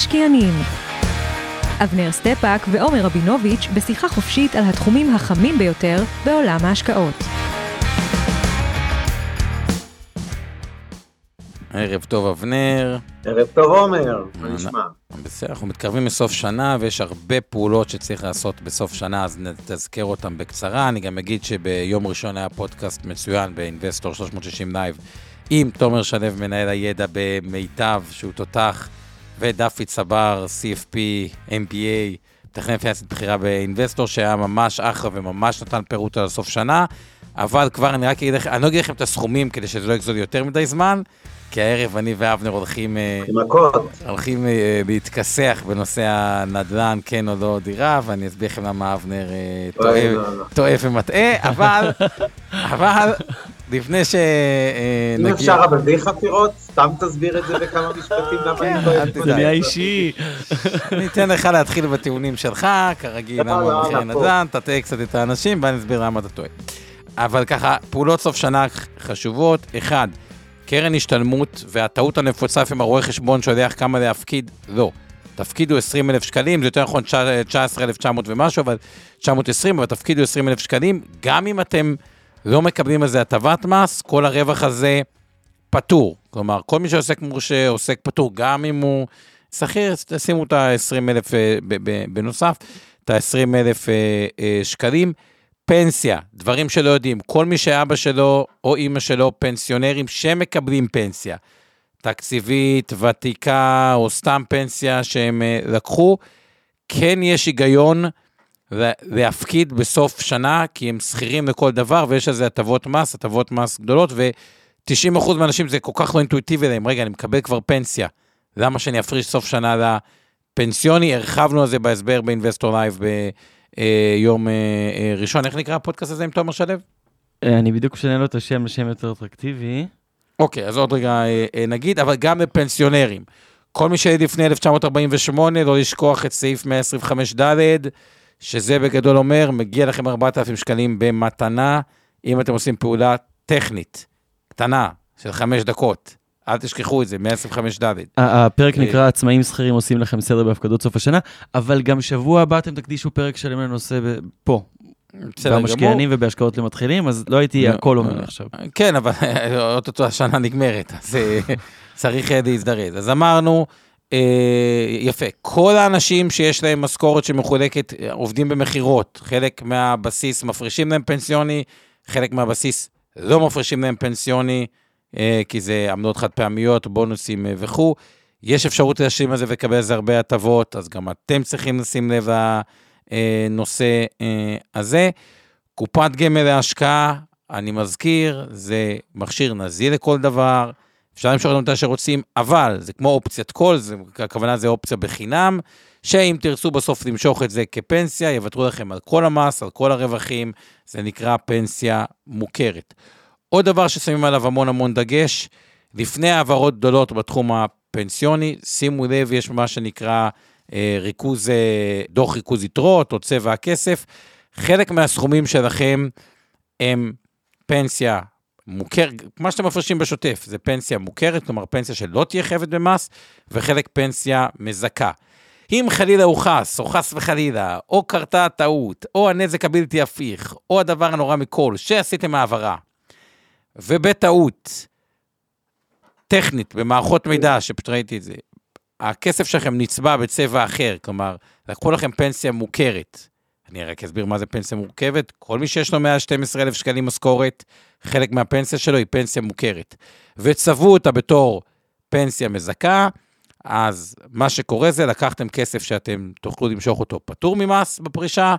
המשקיענים אבנר סטפאק ועומר רבינוביץ' בשיחה חופשית על התחומים החמים ביותר בעולם ההשקעות. ערב טוב אבנר. ערב טוב עומר, מה נשמע? בסדר, אנחנו מתקרבים לסוף שנה ויש הרבה פעולות שצריך לעשות בסוף שנה, אז נתזכר אותם בקצרה. אני גם אגיד שביום ראשון היה פודקאסט מצוין ב Investor 360 Live עם תומר שלו, מנהל הידע במיטב, שהוא תותח. ודפי צבר, CFP, MBA, מתכנן פיננסית בכירה באינבסטור, שהיה ממש אחלה וממש נתן פירוט על סוף שנה, אבל כבר אני רק אגיד לכם, אני לא אגיד לכם את הסכומים כדי שזה לא יגזול יותר מדי זמן, כי הערב אני ואבנר הולכים... אה. הולכים אה, להתכסח בנושא הנדל"ן, כן או לא דירה, ואני אסביר לכם למה אבנר אה, טועה ומטעה, אבל, אבל לפני שנגיע... אם אפשר אבל בלי חפירות, סתם תסביר את זה בכמה משפטים, למה אני טועה. זה נהיה אישי. אני אתן לך להתחיל בטיעונים שלך, כרגיל, למה מחירי נדל"ן, תטעה קצת את האנשים, ואני אסביר למה אתה טועה. אבל ככה, פעולות סוף שנה חשובות. אחד, קרן השתלמות, והטעות הנפוצה עם הרואה חשבון שיודע כמה להפקיד, לא. תפקידו 20 אלף שקלים, זה יותר נכון 19,900 ומשהו, אבל 920, אבל תפקידו 20 אלף שקלים. גם אם אתם לא מקבלים על זה הטבת מס, כל הרווח הזה פטור. כלומר, כל מי שעוסק מורשה עוסק פטור, גם אם הוא שכיר, תשימו את ה-20 אלף אה, בנוסף, את ה-20 אלף אה, אה, שקלים. פנסיה, דברים שלא יודעים, כל מי שאבא שלו או אימא שלו פנסיונרים שמקבלים פנסיה, תקציבית, ותיקה או סתם פנסיה שהם לקחו, כן יש היגיון להפקיד בסוף שנה, כי הם שכירים לכל דבר, ויש על זה הטבות מס, הטבות מס גדולות, ו-90% מהאנשים זה כל כך לא אינטואיטיבי להם, רגע, אני מקבל כבר פנסיה, למה שאני אפריש סוף שנה לפנסיוני? הרחבנו על זה בהסבר ב Investor Live ביום אה, אה, ראשון. איך נקרא הפודקאסט הזה עם תומר שלו? אה, אני בדיוק משנה לו את השם לשם יותר אטרקטיבי. אוקיי, אז עוד רגע נגיד, אבל גם לפנסיונרים. כל מי שלפני 1948, לא לשכוח את סעיף 125ד', שזה בגדול אומר, מגיע לכם 4,000 שקלים במתנה, אם אתם עושים פעולה טכנית, קטנה, של חמש דקות. אל תשכחו את זה, 125 ד'. הפרק אה, נקרא עצמאים שכירים עושים לכם סדר בהפקדות סוף השנה, אבל גם שבוע הבא אתם תקדישו פרק שלם לנושא פה. במשקיענים ובהשקעות למתחילים, אז לא הייתי הכל אומר עכשיו. כן, אבל אוטוטו השנה נגמרת, אז אה, צריך להזדרז. אז אמרנו, אה, יפה, כל האנשים שיש להם משכורת שמחולקת, עובדים במכירות, חלק מהבסיס מפרישים להם פנסיוני, חלק מהבסיס לא מפרישים להם פנסיוני, אה, כי זה עמדות חד פעמיות, בונוסים אה, וכו'. יש אפשרות להשלים על זה ולקבל על זה הרבה הטבות, אז גם אתם צריכים לשים לב לנושא הזה. קופת גמל להשקעה, אני מזכיר, זה מכשיר נזיל לכל דבר. אפשר למשוך אותם מתי שרוצים, אבל זה כמו אופציית קול, הכוונה זה אופציה בחינם, שאם תרצו בסוף למשוך את זה כפנסיה, יוותרו לכם על כל המס, על כל הרווחים, זה נקרא פנסיה מוכרת. עוד דבר ששמים עליו המון המון דגש, לפני העברות גדולות בתחום הפנסיוני, שימו לב, יש מה שנקרא אה, ריכוז, אה, דוח ריכוז יתרות או צבע הכסף. חלק מהסכומים שלכם הם פנסיה מוכר, מה שאתם מפרשים בשוטף, זה פנסיה מוכרת, כלומר פנסיה שלא תהיה חייבת במס, וחלק פנסיה מזכה. אם חלילה הוא חס, או חס וחלילה, או קרתה הטעות, או הנזק הבלתי הפיך, או הדבר הנורא מכל, שעשיתם העברה, ובטעות, טכנית, במערכות מידע, שפשוט ראיתי את זה, הכסף שלכם נצבע בצבע אחר, כלומר, לקחו לכם פנסיה מוכרת, אני רק אסביר מה זה פנסיה מורכבת. כל מי שיש לו 112,000 שקלים משכורת, חלק מהפנסיה שלו היא פנסיה מוכרת. וצבעו אותה בתור פנסיה מזכה, אז מה שקורה זה לקחתם כסף שאתם תוכלו למשוך אותו פטור ממס בפרישה,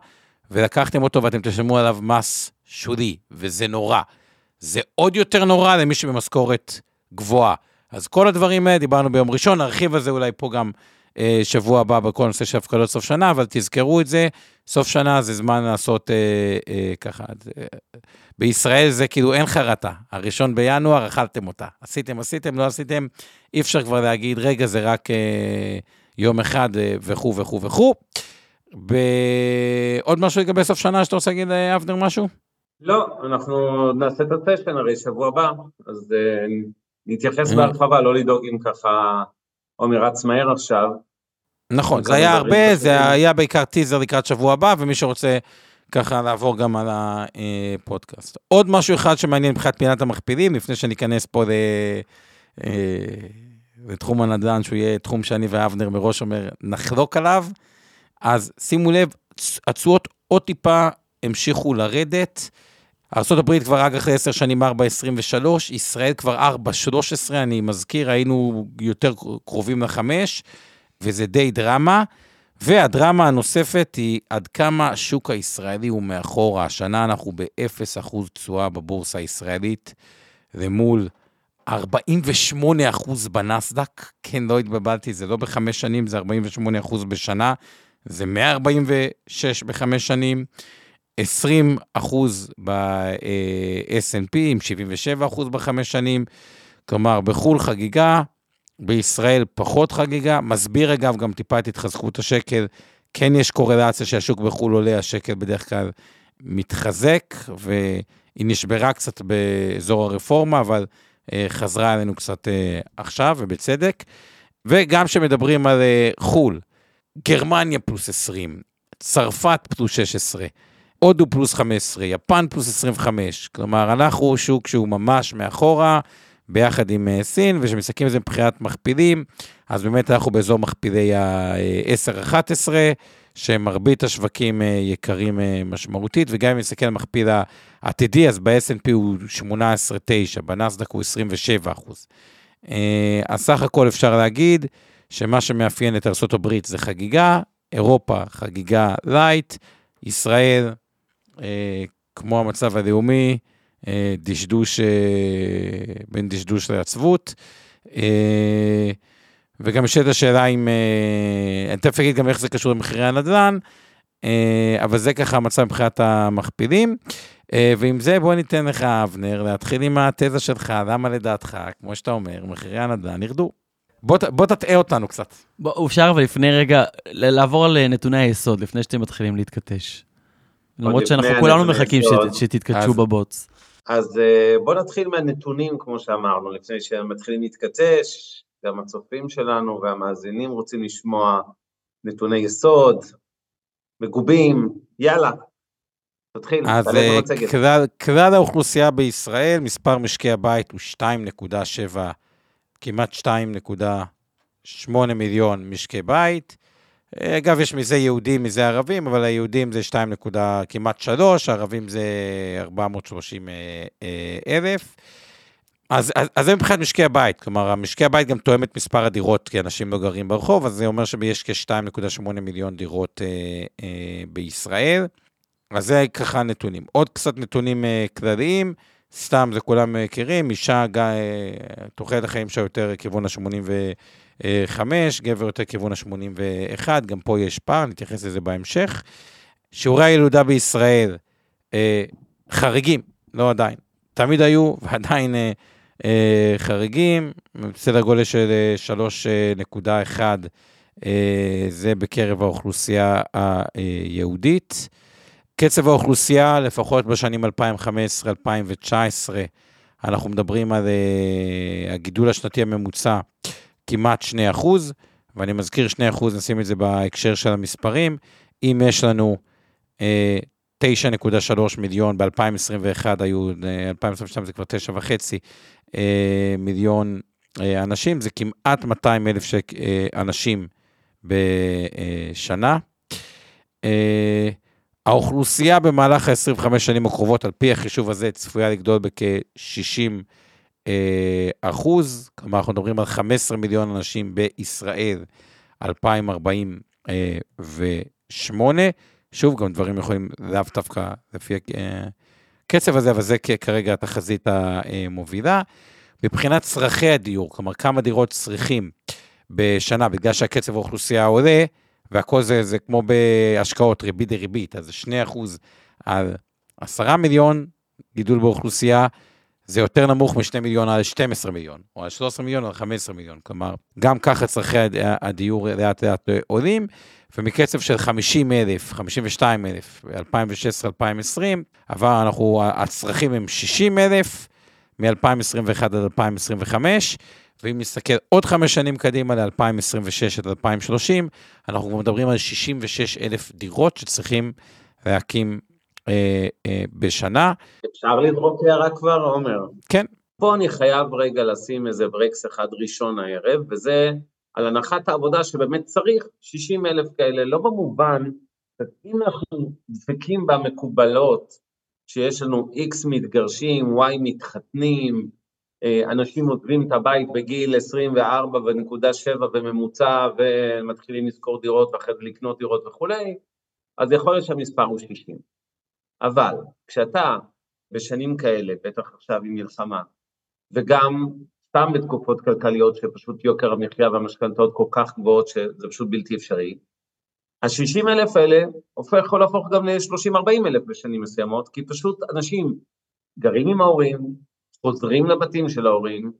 ולקחתם אותו ואתם תשלמו עליו מס שולי, וזה נורא. זה עוד יותר נורא למי שבמשכורת גבוהה. אז כל הדברים האלה, דיברנו ביום ראשון, נרחיב על זה אולי פה גם שבוע הבא בכל נושא של הפקדות סוף שנה, אבל תזכרו את זה, סוף שנה זה זמן לעשות אה, אה, ככה. אה, בישראל זה כאילו אין חרטה, הראשון בינואר אכלתם אותה. עשיתם, עשיתם, לא עשיתם, אי אפשר כבר להגיד, רגע, זה רק אה, יום אחד אה, וכו' וכו' וכו'. עוד משהו לגבי סוף שנה שאתה רוצה להגיד, אה, אבנר, משהו? לא, אנחנו נעשה את הסשן הרי שבוע הבא, אז אה, נתייחס בהרחבה, לא לדאוג אם ככה עומר רץ מהר עכשיו. נכון, זה היה הרבה, זה היה בעיקר טיזר לקראת שבוע הבא, ומי שרוצה ככה לעבור גם על הפודקאסט. עוד משהו אחד שמעניין מבחינת פינת המכפילים, לפני שניכנס פה אה, לתחום הנדל"ן, שהוא יהיה תחום שאני ואבנר מראש אומר, נחלוק עליו, אז שימו לב, התשואות עוד טיפה המשיכו לרדת. ארה"ב כבר רק אחרי 10 שנים 4.23, ישראל כבר 4.13, אני מזכיר, היינו יותר קרובים לחמש, וזה די דרמה. והדרמה הנוספת היא עד כמה השוק הישראלי הוא מאחורה. השנה אנחנו ב-0% תשואה בבורסה הישראלית, ומול 48% בנסדק. כן, לא התבלבלתי, זה לא בחמש שנים, זה 48% בשנה, זה 146 בחמש שנים. 20 אחוז ב-S&P, עם 77 אחוז בחמש שנים. כלומר, בחו"ל חגיגה, בישראל פחות חגיגה. מסביר אגב גם טיפה את התחזקות השקל. כן יש קורלציה שהשוק בחו"ל עולה, השקל בדרך כלל מתחזק, והיא נשברה קצת באזור הרפורמה, אבל אה, חזרה אלינו קצת אה, עכשיו, ובצדק. וגם כשמדברים על אה, חו"ל, גרמניה פלוס 20, צרפת פלוס 16, הודו פלוס 15, יפן פלוס 25. כלומר, אנחנו שוק שהוא ממש מאחורה, ביחד עם uh, סין, וכשמסתכלים על זה מבחינת מכפילים, אז באמת אנחנו באזור מכפילי ה-10-11, שמרבית השווקים uh, יקרים משמעותית, וגם אם נסתכל על מכפיל העתידי, אז ב-S&P הוא 18-9, בנסדק הוא 27 אחוז. אז סך הכל אפשר להגיד שמה שמאפיין את ארה"ב זה חגיגה, אירופה חגיגה light, ישראל אה, כמו המצב הלאומי, אה, דשדוש, אה, בין דשדוש לעצבות. וגם יש את השאלה אם, אני תכף אגיד גם איך זה קשור למחירי הנדל"ן, אבל זה ככה המצב מבחינת המכפילים. ועם זה בוא ניתן לך, אבנר, להתחיל עם התזה שלך, למה לדעתך, כמו שאתה אומר, מחירי הנדל"ן ירדו. בוא, בוא תטעה אותנו קצת. בוא, אפשר אבל לפני רגע לעבור על נתוני היסוד, לפני שאתם מתחילים להתכתש. למרות שאנחנו כולנו מחכים שתתכתשו בבוץ. אז אה, בוא נתחיל מהנתונים, כמו שאמרנו, לפני שמתחילים להתכתש, גם הצופים שלנו והמאזינים רוצים לשמוע נתוני יסוד, מגובים, יאללה, תתחיל, אז אה, כלל, כלל האוכלוסייה בישראל, מספר משקי הבית הוא 2.7, כמעט 2.8 מיליון משקי בית. אגב, יש מזה יהודים, מזה ערבים, אבל היהודים זה 2 כמעט 3, הערבים זה 430 אה, אה, אלף. אז, אז, אז זה מבחינת משקי הבית, כלומר, משקי הבית גם תואם את מספר הדירות, כי אנשים לא גרים ברחוב, אז זה אומר שיש כ-2.8 מיליון דירות אה, אה, בישראל. אז זה ככה נתונים. עוד קצת נתונים אה, כלליים, סתם, זה כולם מכירים, אישה, אה, תוחלת החיים שלה יותר כיוון ה-80 5, גבר יותר כיוון ה-81, גם פה יש פער, נתייחס לזה בהמשך. שיעורי הילודה בישראל, אה, חריגים, לא עדיין. תמיד היו ועדיין אה, אה, חריגים, בסדר גודל של 3.1, אה, אה, זה בקרב האוכלוסייה היהודית. קצב האוכלוסייה, לפחות בשנים 2015-2019, אנחנו מדברים על uh, הגידול השנתי הממוצע כמעט 2 אחוז, ואני מזכיר 2 אחוז, נשים את זה בהקשר של המספרים. אם יש לנו אה, 9.3 מיליון, ב-2021 היו, 2022 אה, זה כבר 9.5 אה, מיליון אה, אנשים, זה כמעט 200 אלף אה, אנשים בשנה. אה, האוכלוסייה במהלך ה-25 שנים הקרובות, על פי החישוב הזה, צפויה לגדול בכ-60 אה, אחוז, כלומר אנחנו מדברים על 15 מיליון אנשים בישראל 2048. שוב, גם דברים יכולים לאו דווקא לפי הקצב הזה, אבל זה כרגע התחזית המובילה. מבחינת צרכי הדיור, כלומר כמה דירות צריכים בשנה, בגלל שהקצב האוכלוסייה עולה, והכל זה, זה כמו בהשקעות, ריבית דריבית, אז זה 2 אחוז על 10 מיליון, גידול באוכלוסייה, זה יותר נמוך מ-2 מיליון על 12 מיליון, או על 13 מיליון על 15 מיליון. כלומר, גם ככה צרכי הדיור לאט לאט עולים, ומקצב של 50 אלף, 52 אלף, ב-2016-2020, אבל אנחנו, הצרכים הם 60 אלף, מ-2021 עד 2025, ואם נסתכל עוד חמש שנים קדימה, ל-2026 עד 2030, אנחנו מדברים על 66 אלף דירות שצריכים להקים אה, אה, בשנה. אפשר לזרוק הערה כבר, עומר? כן. פה אני חייב רגע לשים איזה ברקס אחד ראשון הערב, וזה על הנחת העבודה שבאמת צריך 60 אלף כאלה, לא במובן, אם אנחנו דבקים במקובלות, שיש לנו X מתגרשים, Y מתחתנים, אה, אנשים עוזבים את הבית בגיל 24.7 בממוצע ומתחילים לשכור דירות ואחרי זה לקנות דירות וכולי, אז יכול להיות שהמספר הוא 60. אבל כשאתה בשנים כאלה, בטח עכשיו עם מלחמה, וגם סתם בתקופות כלכליות שפשוט יוקר המחיה והמשכנתאות כל כך גבוהות שזה פשוט בלתי אפשרי, ה-60 אלף האלה הופך, יכול להפוך גם ל-30-40 אלף בשנים מסוימות, כי פשוט אנשים גרים עם ההורים, חוזרים לבתים של ההורים,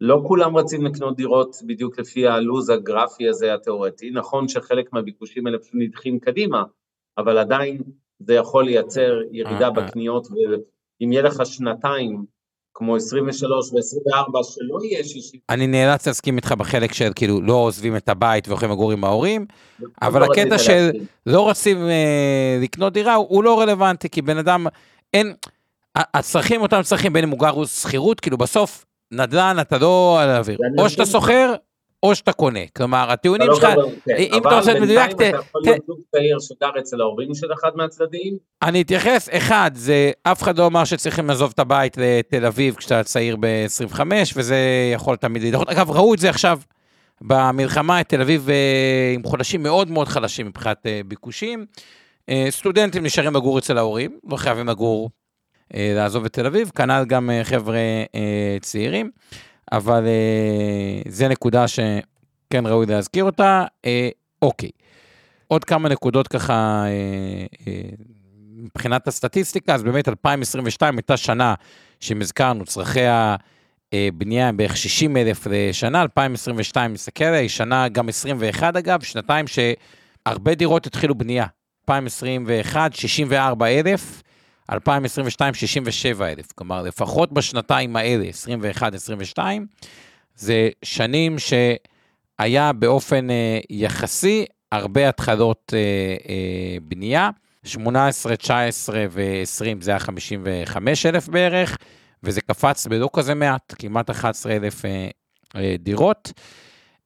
לא כולם רצים לקנות דירות בדיוק לפי הלו"ז הגרפי הזה התיאורטי, נכון שחלק מהביקושים האלה פשוט נדחים קדימה, אבל עדיין זה יכול לייצר ירידה אה, אה. בקניות, ואם יהיה לך שנתיים כמו 23 ו-24, שלא יהיה 60. אני נאלץ להסכים איתך בחלק של כאילו לא עוזבים את הבית והולכים לגור עם ההורים, אבל לא הקטע של לא רוצים אה, לקנות דירה הוא לא רלוונטי, כי בן אדם, אין, הצרכים אותם צרכים, בין אם הוא גר הוא שכירות, כאילו בסוף נדל"ן אתה לא על האוויר, או שאתה שוכר, או שאתה קונה. כלומר, הטיעונים לא שלך, כן, אם אתה רוצה מדויק, אתה יכול להיות זוג צעיר שגר אצל ההורים של אחד מהצדדים? אני אתייחס, אחד, זה אף אחד לא אמר שצריכים לעזוב את הבית לתל אביב כשאתה צעיר ב-25, וזה יכול תמיד להידחות. אגב, ראו את זה עכשיו במלחמה, את תל אביב אה, עם חודשים מאוד מאוד חלשים מבחינת אה, ביקושים. אה, סטודנטים נשארים לגור אצל ההורים, לא חייבים לגור, לעזוב את תל אביב, כנ"ל גם חבר'ה צעירים. אבל אה, זה נקודה שכן ראוי להזכיר אותה. אה, אוקיי. עוד כמה נקודות ככה אה, אה, מבחינת הסטטיסטיקה, אז באמת 2022 הייתה שנה שאם הזכרנו, צרכי הבנייה הם בערך 60 אלף לשנה, 2022 מסתכל עליה, היא שנה גם 21 אגב, שנתיים שהרבה דירות התחילו בנייה. 2021, 64 אלף, 2022, 67 אלף. כלומר, לפחות בשנתיים האלה, 21-22, זה שנים שהיה באופן אה, יחסי הרבה התחלות אה, אה, בנייה. 18, 19 ו-20 זה היה 55 אלף בערך, וזה קפץ בלא כזה מעט, כמעט 11 אלף אה, אה, דירות.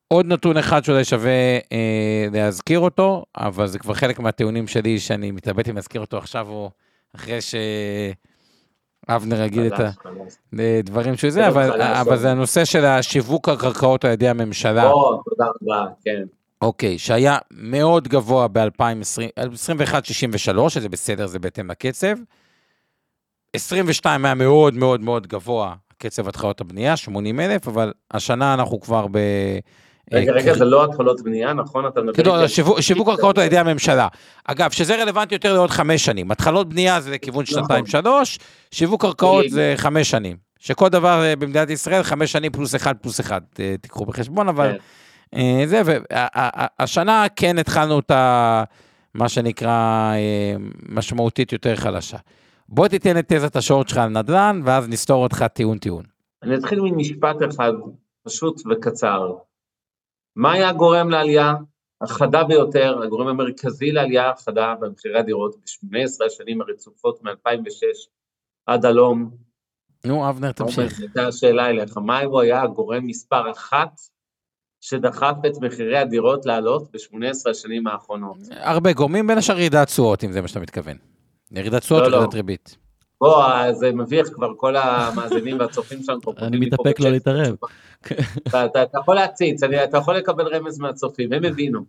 עוד נתון אחד שאולי שווה אה, להזכיר אותו, אבל זה כבר חלק מהטיעונים שלי שאני מתלבט אם להזכיר אותו עכשיו או אחרי שאבנר יגיד את הדברים של זה, אבל זה הנושא של השיווק הקרקעות על ידי הממשלה. או, תודה רבה, כן. אוקיי, שהיה מאוד גבוה ב-2021-63, שזה בסדר, זה בהתאם לקצב. 22 היה מאוד מאוד מאוד גבוה, קצב התחלות הבנייה, 80 אלף, אבל השנה אנחנו כבר ב... רגע, רגע, זה לא התחלות בנייה, נכון? אתה מדבר... כאילו, שיווק קרקעות על ידי הממשלה. אגב, שזה רלוונטי יותר לעוד חמש שנים. התחלות בנייה זה לכיוון נכון. שנתיים-שלוש, שיווק קרקעות זה חמש שנים. שכל דבר אה, במדינת ישראל, חמש שנים פלוס אחד פלוס אחד, אה, תיקחו בחשבון, אבל כן. אה, זה, והשנה כן התחלנו את ה... מה שנקרא משמעותית יותר חלשה. בוא תיתן את תזת השורט שלך על נדל"ן, ואז נסתור אותך טיעון-טיעון. אני אתחיל ממשפט אחד פשוט וקצר. מה היה הגורם לעלייה החדה ביותר, הגורם המרכזי לעלייה החדה במחירי הדירות ב-18 השנים הרצופות מ-2006 עד הלום? נו, אבנר, תמשיך. הייתה השאלה אליך, מה הוא היה הגורם מספר אחת שדחף את מחירי הדירות לעלות ב-18 השנים האחרונות? הרבה גורמים, בין השאר ירידת תשואות, אם זה מה שאתה מתכוון. ירידת תשואות או לא, ירידת לא. ריבית. בוא, זה מביך כבר כל המאזינים והצופים שלנו. אני מתאפק לא להתערב. אתה יכול להציץ, אתה יכול לקבל רמז מהצופים, הם הבינו.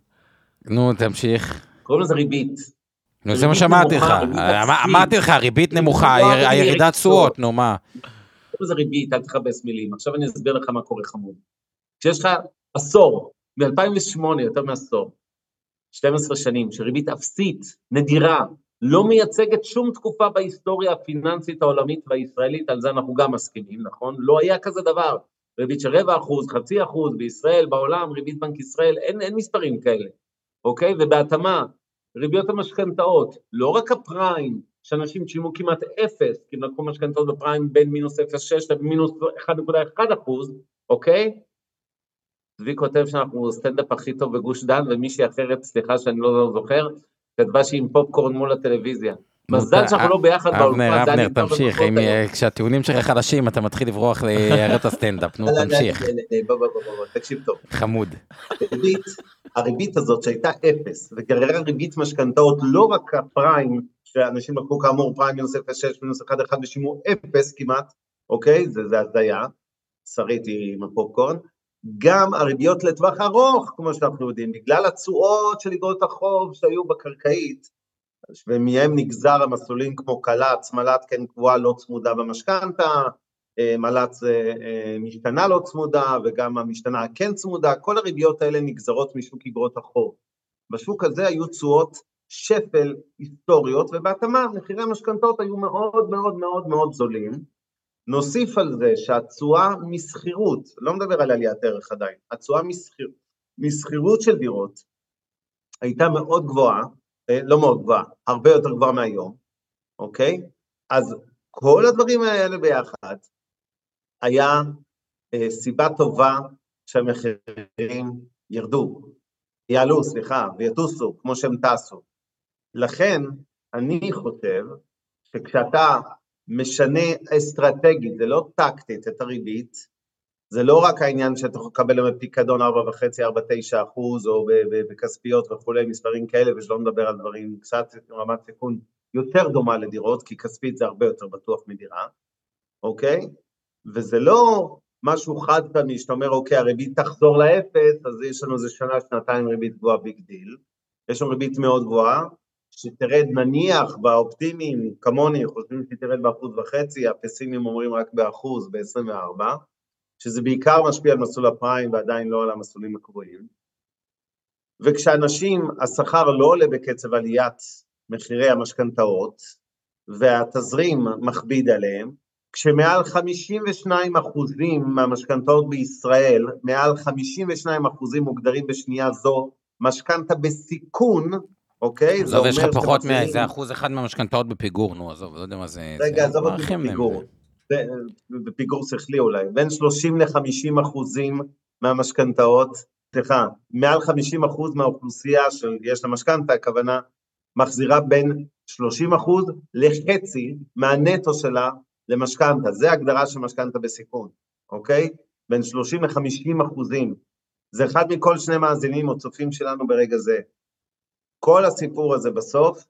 נו, תמשיך. קוראים לזה ריבית. נו, זה מה שאמרתי לך. אמרתי לך, ריבית נמוכה, הירידת תשואות, נו, מה? קוראים לזה ריבית, אל תכבס מילים. עכשיו אני אסביר לך מה קורה חמוד. כשיש לך עשור מ-2008, יותר מעשור, 12 שנים, שריבית אפסית, נדירה, לא מייצגת שום תקופה בהיסטוריה הפיננסית העולמית והישראלית, על זה אנחנו גם מסכימים, נכון? לא היה כזה דבר. ריבית של רבע אחוז, חצי אחוז, בישראל, בעולם, ריבית בנק ישראל, אין, אין מספרים כאלה, אוקיי? ובהתאמה, ריביות המשכנתאות, לא רק הפריים, שאנשים שילמו כמעט אפס, כי הם לקחו משכנתאות בפריים בין מינוס 0.6 למינוס 1.1 אחוז, אוקיי? צבי כותב שאנחנו סטנדאפ הכי טוב בגוש דן, ומישהי אחרת, סליחה שאני לא זוכר, כתבה שהיא עם פופקורן מול הטלוויזיה. מזל שאנחנו לא ביחד באולפן. אבנר, אבנר, תמשיך, כשהטיעונים שלך חדשים אתה מתחיל לברוח להערת הסטנדאפ, נו תמשיך. בוא בוא בוא, תקשיב טוב. חמוד. הריבית הזאת שהייתה אפס, וגררה ריבית משכנתאות, לא רק הפריים, שאנשים לקחו כאמור פריים מינוס 0.6 מינוס 1.1 ושילמו אפס כמעט, אוקיי? זה הזיה, שריתי עם הפופקורן. גם הריביות לטווח ארוך, כמו שאנחנו יודעים, בגלל התשואות של איגרות החוב שהיו בקרקעית, ומהם נגזר המסלולים כמו קל"צ, מל"ט כן קבועה לא צמודה במשכנתה, אה, מל"צ אה, אה, משתנה לא צמודה וגם המשתנה הכן צמודה, כל הריביות האלה נגזרות משוק איגרות החוב. בשוק הזה היו תשואות שפל היסטוריות, ובהתאמה מחירי המשכנתאות היו מאוד מאוד מאוד מאוד זולים. נוסיף על זה שהתשואה משכירות, לא מדבר על עליית ערך עדיין, התשואה משכירות של דירות הייתה מאוד גבוהה, אה, לא מאוד גבוהה, הרבה יותר גבוהה מהיום, אוקיי? אז כל הדברים האלה ביחד היה אה, סיבה טובה שהמחירים ירדו, יעלו, סליחה, ויטוסו כמו שהם טסו. לכן אני חושב שכשאתה משנה אסטרטגית, זה לא טקטית את הריבית, זה לא רק העניין שאתה יכול לקבל פיקדון 4.5-4.9 אחוז, או בכספיות וכולי, מספרים כאלה, ושלא מדבר על דברים, קצת רמת סיכון יותר דומה לדירות, כי כספית זה הרבה יותר בטוח מדירה, אוקיי? וזה לא משהו חד פעמי, שאתה אומר, אוקיי, הריבית תחזור לאפס, אז יש לנו איזה שנה, שנתיים ריבית גבוהה big deal. יש לנו ריבית מאוד גבוהה, שתרד נניח האופטימיים, כמוני, חושבים שתרד באחוז וחצי, הפסימיים אומרים רק באחוז, ב-24, שזה בעיקר משפיע על מסלול הפריים ועדיין לא על המסלולים הקבועים. וכשאנשים, השכר לא עולה בקצב עליית מחירי המשכנתאות, והתזרים מכביד עליהם, כשמעל 52 אחוזים מהמשכנתאות בישראל, מעל 52 אחוזים מוגדרים בשנייה זו משכנתה בסיכון, אוקיי? עזוב, יש לך פחות מאיזה אחוז אחד מהמשכנתאות בפיגור, נו, עזוב, לא יודע מה זה... רגע, עזוב אותי בפיגור. בפיגור שכלי אולי, בין 30 ל-50 אחוזים מהמשכנתאות, סליחה, מעל 50 אחוז מהאוכלוסייה שיש לה משכנתה, הכוונה מחזירה בין 30 אחוז לחצי מהנטו שלה למשכנתה, זה הגדרה של משכנתה בסיכון, אוקיי? בין 30 ל-50 אחוזים. זה אחד מכל שני מאזינים או צופים שלנו ברגע זה. כל הסיפור הזה בסוף,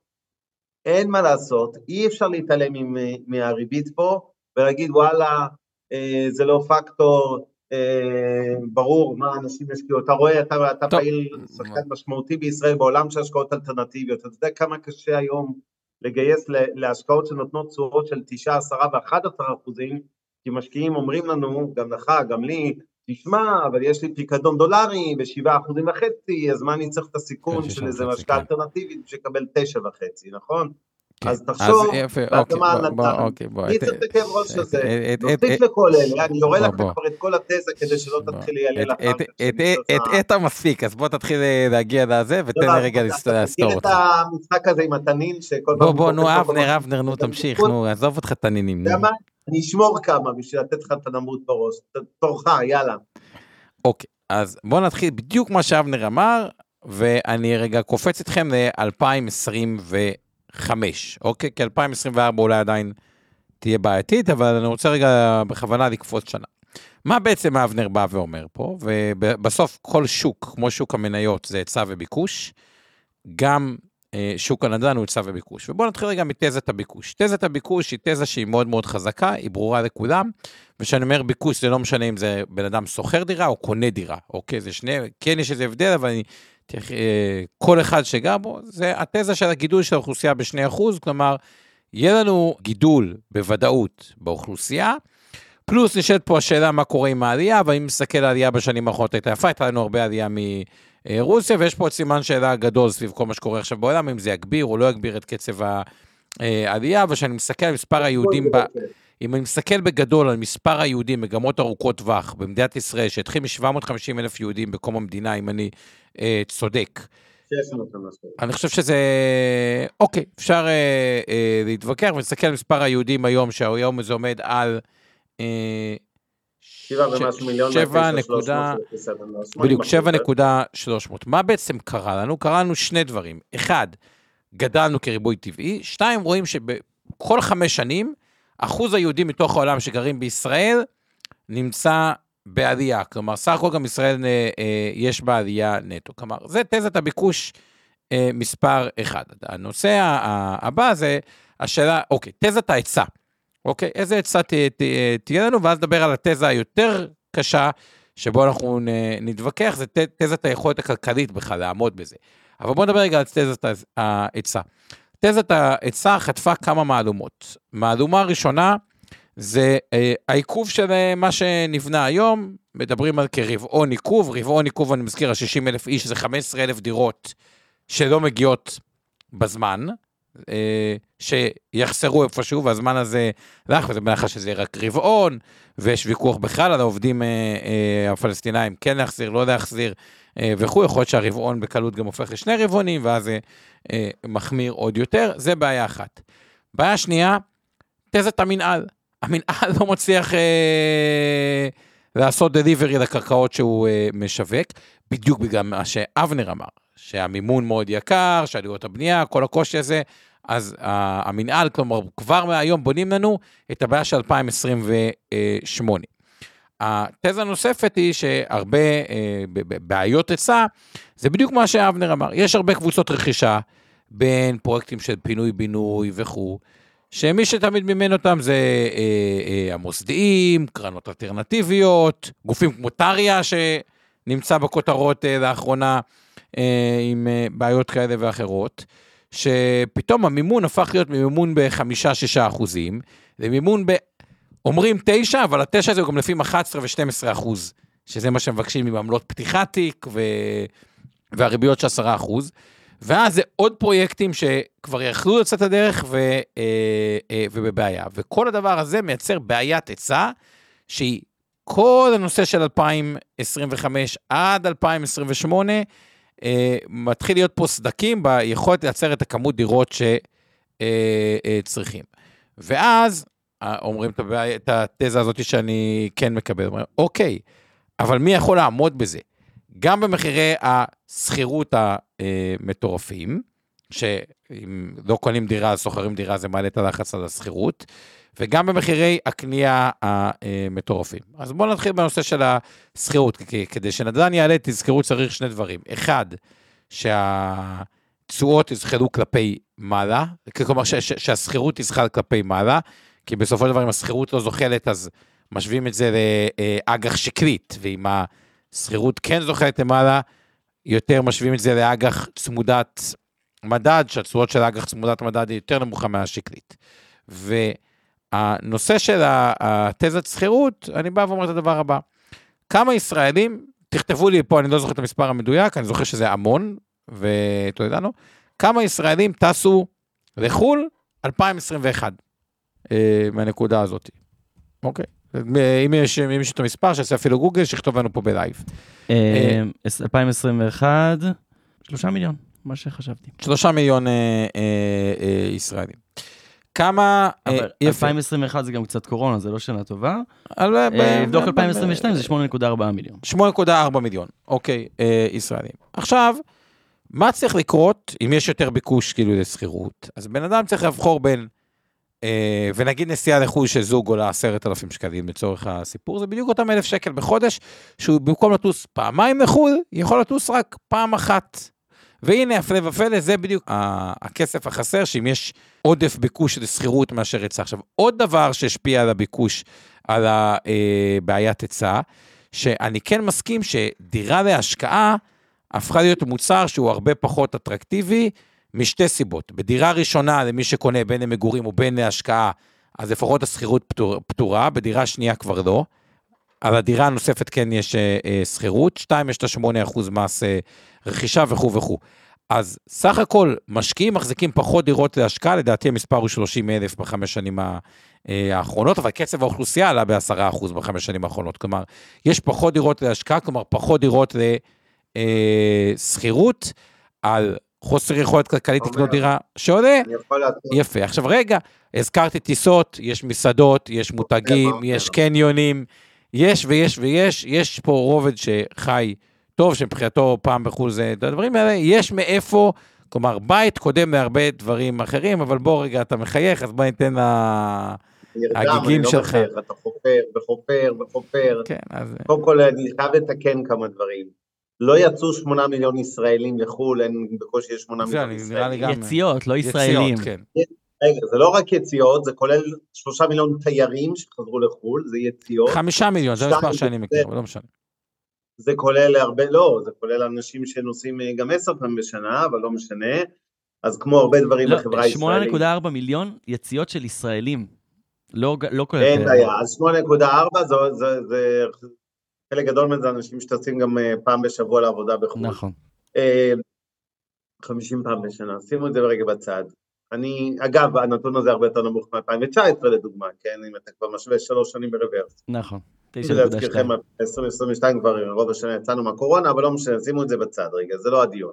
אין מה לעשות, אי אפשר להתעלם מהריבית פה ולהגיד וואלה, אה, זה לא פקטור, אה, ברור מה אנשים ישקיעו, אתה רואה, אתה, אתה פעיל שחקן משמעותי בישראל בעולם של השקעות אלטרנטיביות, אתה יודע כמה קשה היום לגייס להשקעות שנותנות תשואות של 9, 10 ו-11 אחוזים, כי משקיעים אומרים לנו, גם לך, גם לי, תשמע, אבל יש לי פיקדון דולרי בשבעה אחוזים וחצי, אז מה אני צריך את הסיכון כן, של איזה משקעה. אלטרנטיבית בשביל לקבל תשע וחצי, נכון? כן. אז תחשוב, בהתאמה הנתן, אוקיי, מי צריך את הכאב ראש הזה? נוסיף לכל אלה, אני יורה לך כבר את כל התזה כדי שלא תתחיל אחר כך. את המספיק, אז בוא תתחיל להגיע לזה ותן לי רגע לסתור אותך. אתה מכיר את המשחק הזה עם התנין שכל פעם... בוא, בוא, נו, אבנר, אבנר, נו, תמשיך, נו, עזוב אותך תנינים. אני אשמור כמה בשביל לתת לך את הנמות בראש. תורך, יאללה. אוקיי, אז בואו נתחיל בדיוק מה שאבנר אמר, ואני רגע קופץ אתכם ל-2025, אוקיי? כי 2024 אולי עדיין תהיה בעייתית, אבל אני רוצה רגע בכוונה לקפוץ שנה. מה בעצם אבנר בא ואומר פה? ובסוף כל שוק, כמו שוק המניות, זה היצע וביקוש. גם שוק הנדל"ן הוא היצע וביקוש. ובואו נתחיל רגע מתזת הביקוש. תזת הביקוש היא תזה שהיא מאוד מאוד חזקה, היא ברורה לכולם, וכשאני אומר ביקוש זה לא משנה אם זה בן אדם שוכר דירה או קונה דירה, אוקיי? זה שני, כן יש איזה הבדל, אבל אני, אה, כל אחד שגר בו, זה התזה של הגידול של האוכלוסייה ב-2%, כלומר, יהיה לנו גידול בוודאות באוכלוסייה, פלוס נשאלת פה השאלה מה קורה עם העלייה, ואם מסתכל על העלייה בשנים האחרונות הייתה יפה, הייתה לנו הרבה עלייה מרוסיה, ויש פה עוד סימן שאלה גדול סביב כל מה שקורה עכשיו בעולם, אם זה יגביר או לא יגביר את קצב העלייה, וכשאני מסתכל על מספר היהודים, ב... אם אני מסתכל בגדול על מספר היהודים, מגמות ארוכות טווח במדינת ישראל, שהתחיל מ-750 אלף יהודים בקום המדינה, אם אני אה, צודק, אני חושב שזה, אוקיי, אפשר אה, אה, להתווכח ולהסתכל על מספר היהודים היום, שהיום זה עומד על... אה, שבע ומשהו מיליון, שבע נקודה, בדיוק, שבע נקודה שלוש מאות. מה בעצם קרה לנו? קרה לנו שני דברים. אחד, גדלנו כריבוי טבעי, שתיים, רואים שבכל חמש שנים, אחוז היהודים מתוך העולם שגרים בישראל נמצא בעלייה, כלומר, סך הכל גם ישראל אה, אה, יש בה עלייה נטו. כלומר, זה תזת הביקוש אה, מספר אחד. הנושא הבא זה השאלה, אוקיי, תזת ההיצע. אוקיי, איזה עצה תהיה לנו, ואז נדבר על התזה היותר קשה, שבו אנחנו נתווכח, זה תזת היכולת הכלכלית בכלל לעמוד בזה. אבל בואו נדבר רגע על תזת ההיצע. תזת ההיצע חטפה כמה מהלומות. מהלומה הראשונה, זה אה, העיכוב של אה, מה שנבנה היום, מדברים על כרבעון עיכוב, רבעון עיכוב, אני מזכיר, ה-60 אלף איש זה 15 אלף דירות שלא מגיעות בזמן, שיחסרו איפשהו, והזמן הזה לך, וזה בהנחה שזה רק רבעון, ויש ויכוח בכלל על העובדים אה, אה, הפלסטינאים, כן להחזיר, לא להחזיר, אה, וכו', יכול להיות שהרבעון בקלות גם הופך לשני רבעונים, ואז זה אה, מחמיר עוד יותר, זה בעיה אחת. בעיה שנייה, תזת המנהל. המנהל לא מצליח אה, לעשות דליברי לקרקעות שהוא אה, משווק, בדיוק בגלל מה שאבנר אמר, שהמימון מאוד יקר, שעלויות הבנייה, כל הקושי הזה, אז המנהל, כלומר, כבר מהיום בונים לנו את הבעיה של 2028. התזה הנוספת היא שהרבה אה, בעיות היצע, זה בדיוק מה שאבנר אמר, יש הרבה קבוצות רכישה בין פרויקטים של פינוי-בינוי וכו', שמי שתמיד מימן אותם זה אה, אה, המוסדיים, קרנות אלטרנטיביות, גופים כמו טריה שנמצא בכותרות אה, לאחרונה עם אה, בעיות כאלה ואחרות, שפתאום המימון הפך להיות מימון בחמישה-שישה אחוזים, למימון ב... אומרים תשע, אבל התשע הזה הוא גם לפי 11 ו-12 אחוז, שזה מה שמבקשים עם עמלות פתיחת תיק ו... והריביות של 10 אחוז. ואז זה עוד פרויקטים שכבר יכלו לצאת לדרך ו, אה, אה, ובבעיה. וכל הדבר הזה מייצר בעיית היצע, שהיא כל הנושא של 2025 עד 2028, אה, מתחיל להיות פה סדקים ביכולת לייצר את הכמות דירות שצריכים. ואז אומרים את, הבעיה, את התזה הזאת שאני כן מקבל, אומרים, אוקיי, אבל מי יכול לעמוד בזה? גם במחירי השכירות המטורפים, שאם לא קונים דירה, אז שוכרים דירה, זה מעלה את הלחץ על השכירות, וגם במחירי הקנייה המטורפים. אז בואו נתחיל בנושא של השכירות, כדי שנדל"ן יעלה, תזכרו, צריך שני דברים. אחד, שהתשואות יזחלו כלפי מעלה, כלומר שהשכירות תזחל כלפי מעלה, כי בסופו של דבר אם השכירות לא זוחלת, אז משווים את זה לאג"ח שקלית, ואם ה... שכירות כן זוכרת למעלה, יותר משווים את זה לאג"ח צמודת מדד, שהתשואות של אג"ח צמודת מדד היא יותר נמוכה מהשקלית. והנושא של התזת שכירות, אני בא ואומר את הדבר הבא. כמה ישראלים, תכתבו לי פה, אני לא זוכר את המספר המדויק, אני זוכר שזה המון, לא? כמה ישראלים טסו לחו"ל 2021 אה, מהנקודה הזאת, אוקיי? אם יש מישהו את המספר, שיעשה אפילו גוגל, שיכתוב לנו פה בלייב. 2021, אה, שלושה מיליון, מה שחשבתי. שלושה מיליון אה, אה, ישראלים. כמה... אבל 2021 זה גם קצת קורונה, זה לא שנה טובה. לבדוק 2022 זה 8.4 מיליון. 8.4 מיליון, אוקיי, ישראלים. עכשיו, מה צריך לקרות אם יש יותר ביקוש כאילו לשכירות? אז בן אדם צריך לבחור בין אה, ונגיד נסיעה לחו"ל של זוג עולה עשרת אלפים שקלים לצורך הסיפור, זה בדיוק אותם אלף שקל בחודש, שהוא במקום לטוס פעמיים לחו"ל, יכול לטוס רק פעם אחת. והנה, הפלא ופלא, זה בדיוק הכסף החסר, שאם יש עודף ביקוש לשכירות מאשר היצע. עכשיו, עוד דבר שהשפיע על הביקוש, על הבעיית אה, היצע, שאני כן מסכים שדירה להשקעה הפכה להיות מוצר שהוא הרבה פחות אטרקטיבי, משתי סיבות. בדירה ראשונה, למי שקונה בין למגורים או בין להשקעה, אז לפחות השכירות פטור, פטורה, בדירה שנייה כבר לא. על הדירה הנוספת כן יש אה, אה, שכירות, שתיים, יש את ה-8% מס אה, רכישה וכו' וכו'. אז סך הכל, משקיעים מחזיקים פחות דירות להשקעה, לדעתי המספר הוא 30 אלף בחמש שנים האחרונות, אבל קצב האוכלוסייה עלה ב-10% בחמש שנים האחרונות. כלומר, יש פחות דירות להשקעה, כלומר, פחות דירות לשכירות, על חוסר יכולת כלכלית לקנות דירה שעולה. יפה. עכשיו רגע, הזכרתי טיסות, יש מסעדות, יש מותגים, יש קניונים, יש ויש ויש, יש פה רובד שחי טוב, שמבחינתו פעם בחו"ל זה את הדברים האלה, יש מאיפה, כלומר, בית קודם להרבה דברים אחרים, אבל בוא רגע, אתה מחייך, אז בוא ניתן להגיגים לא שלך. אתה חופר וחופר וחופר. כן, אז... קודם כל, אני חייב לתקן כמה דברים. לא יצאו שמונה מיליון ישראלים לחו"ל, אין בקושי יש שמונה מיליון ישראלים. יציאות, לא ישראלים. יציאות, כן. רגע, זה לא רק יציאות, זה כולל שלושה מיליון תיירים שחזרו לחו"ל, זה יציאות. חמישה מיליון, זה מספר שאני מכיר, אבל לא משנה. זה כולל הרבה, לא, זה כולל אנשים שנוסעים אה, גם עשר פעמים בשנה, אבל לא משנה. אז כמו הרבה דברים לא, בחברה הישראלית. 8.4 מיליון יציאות של ישראלים. לא, לא כולל... אין בעיה, אז 8.4 זה, זה, זה חלק גדול מזה אנשים שטסים גם אה, פעם בשבוע לעבודה בחו"ל. נכון. 50 פעם בשנה, שימו את זה ברגע בצד. אני, אגב, הנתון הזה הרבה יותר נמוך מ-2019 לדוגמה, כן, אם אתה כבר משווה שלוש שנים ברוורס. נכון, 9.2. להזכירכם, 2022 כבר רוב השנה יצאנו מהקורונה, אבל לא משנה, שימו את זה בצד רגע, זה לא הדיון.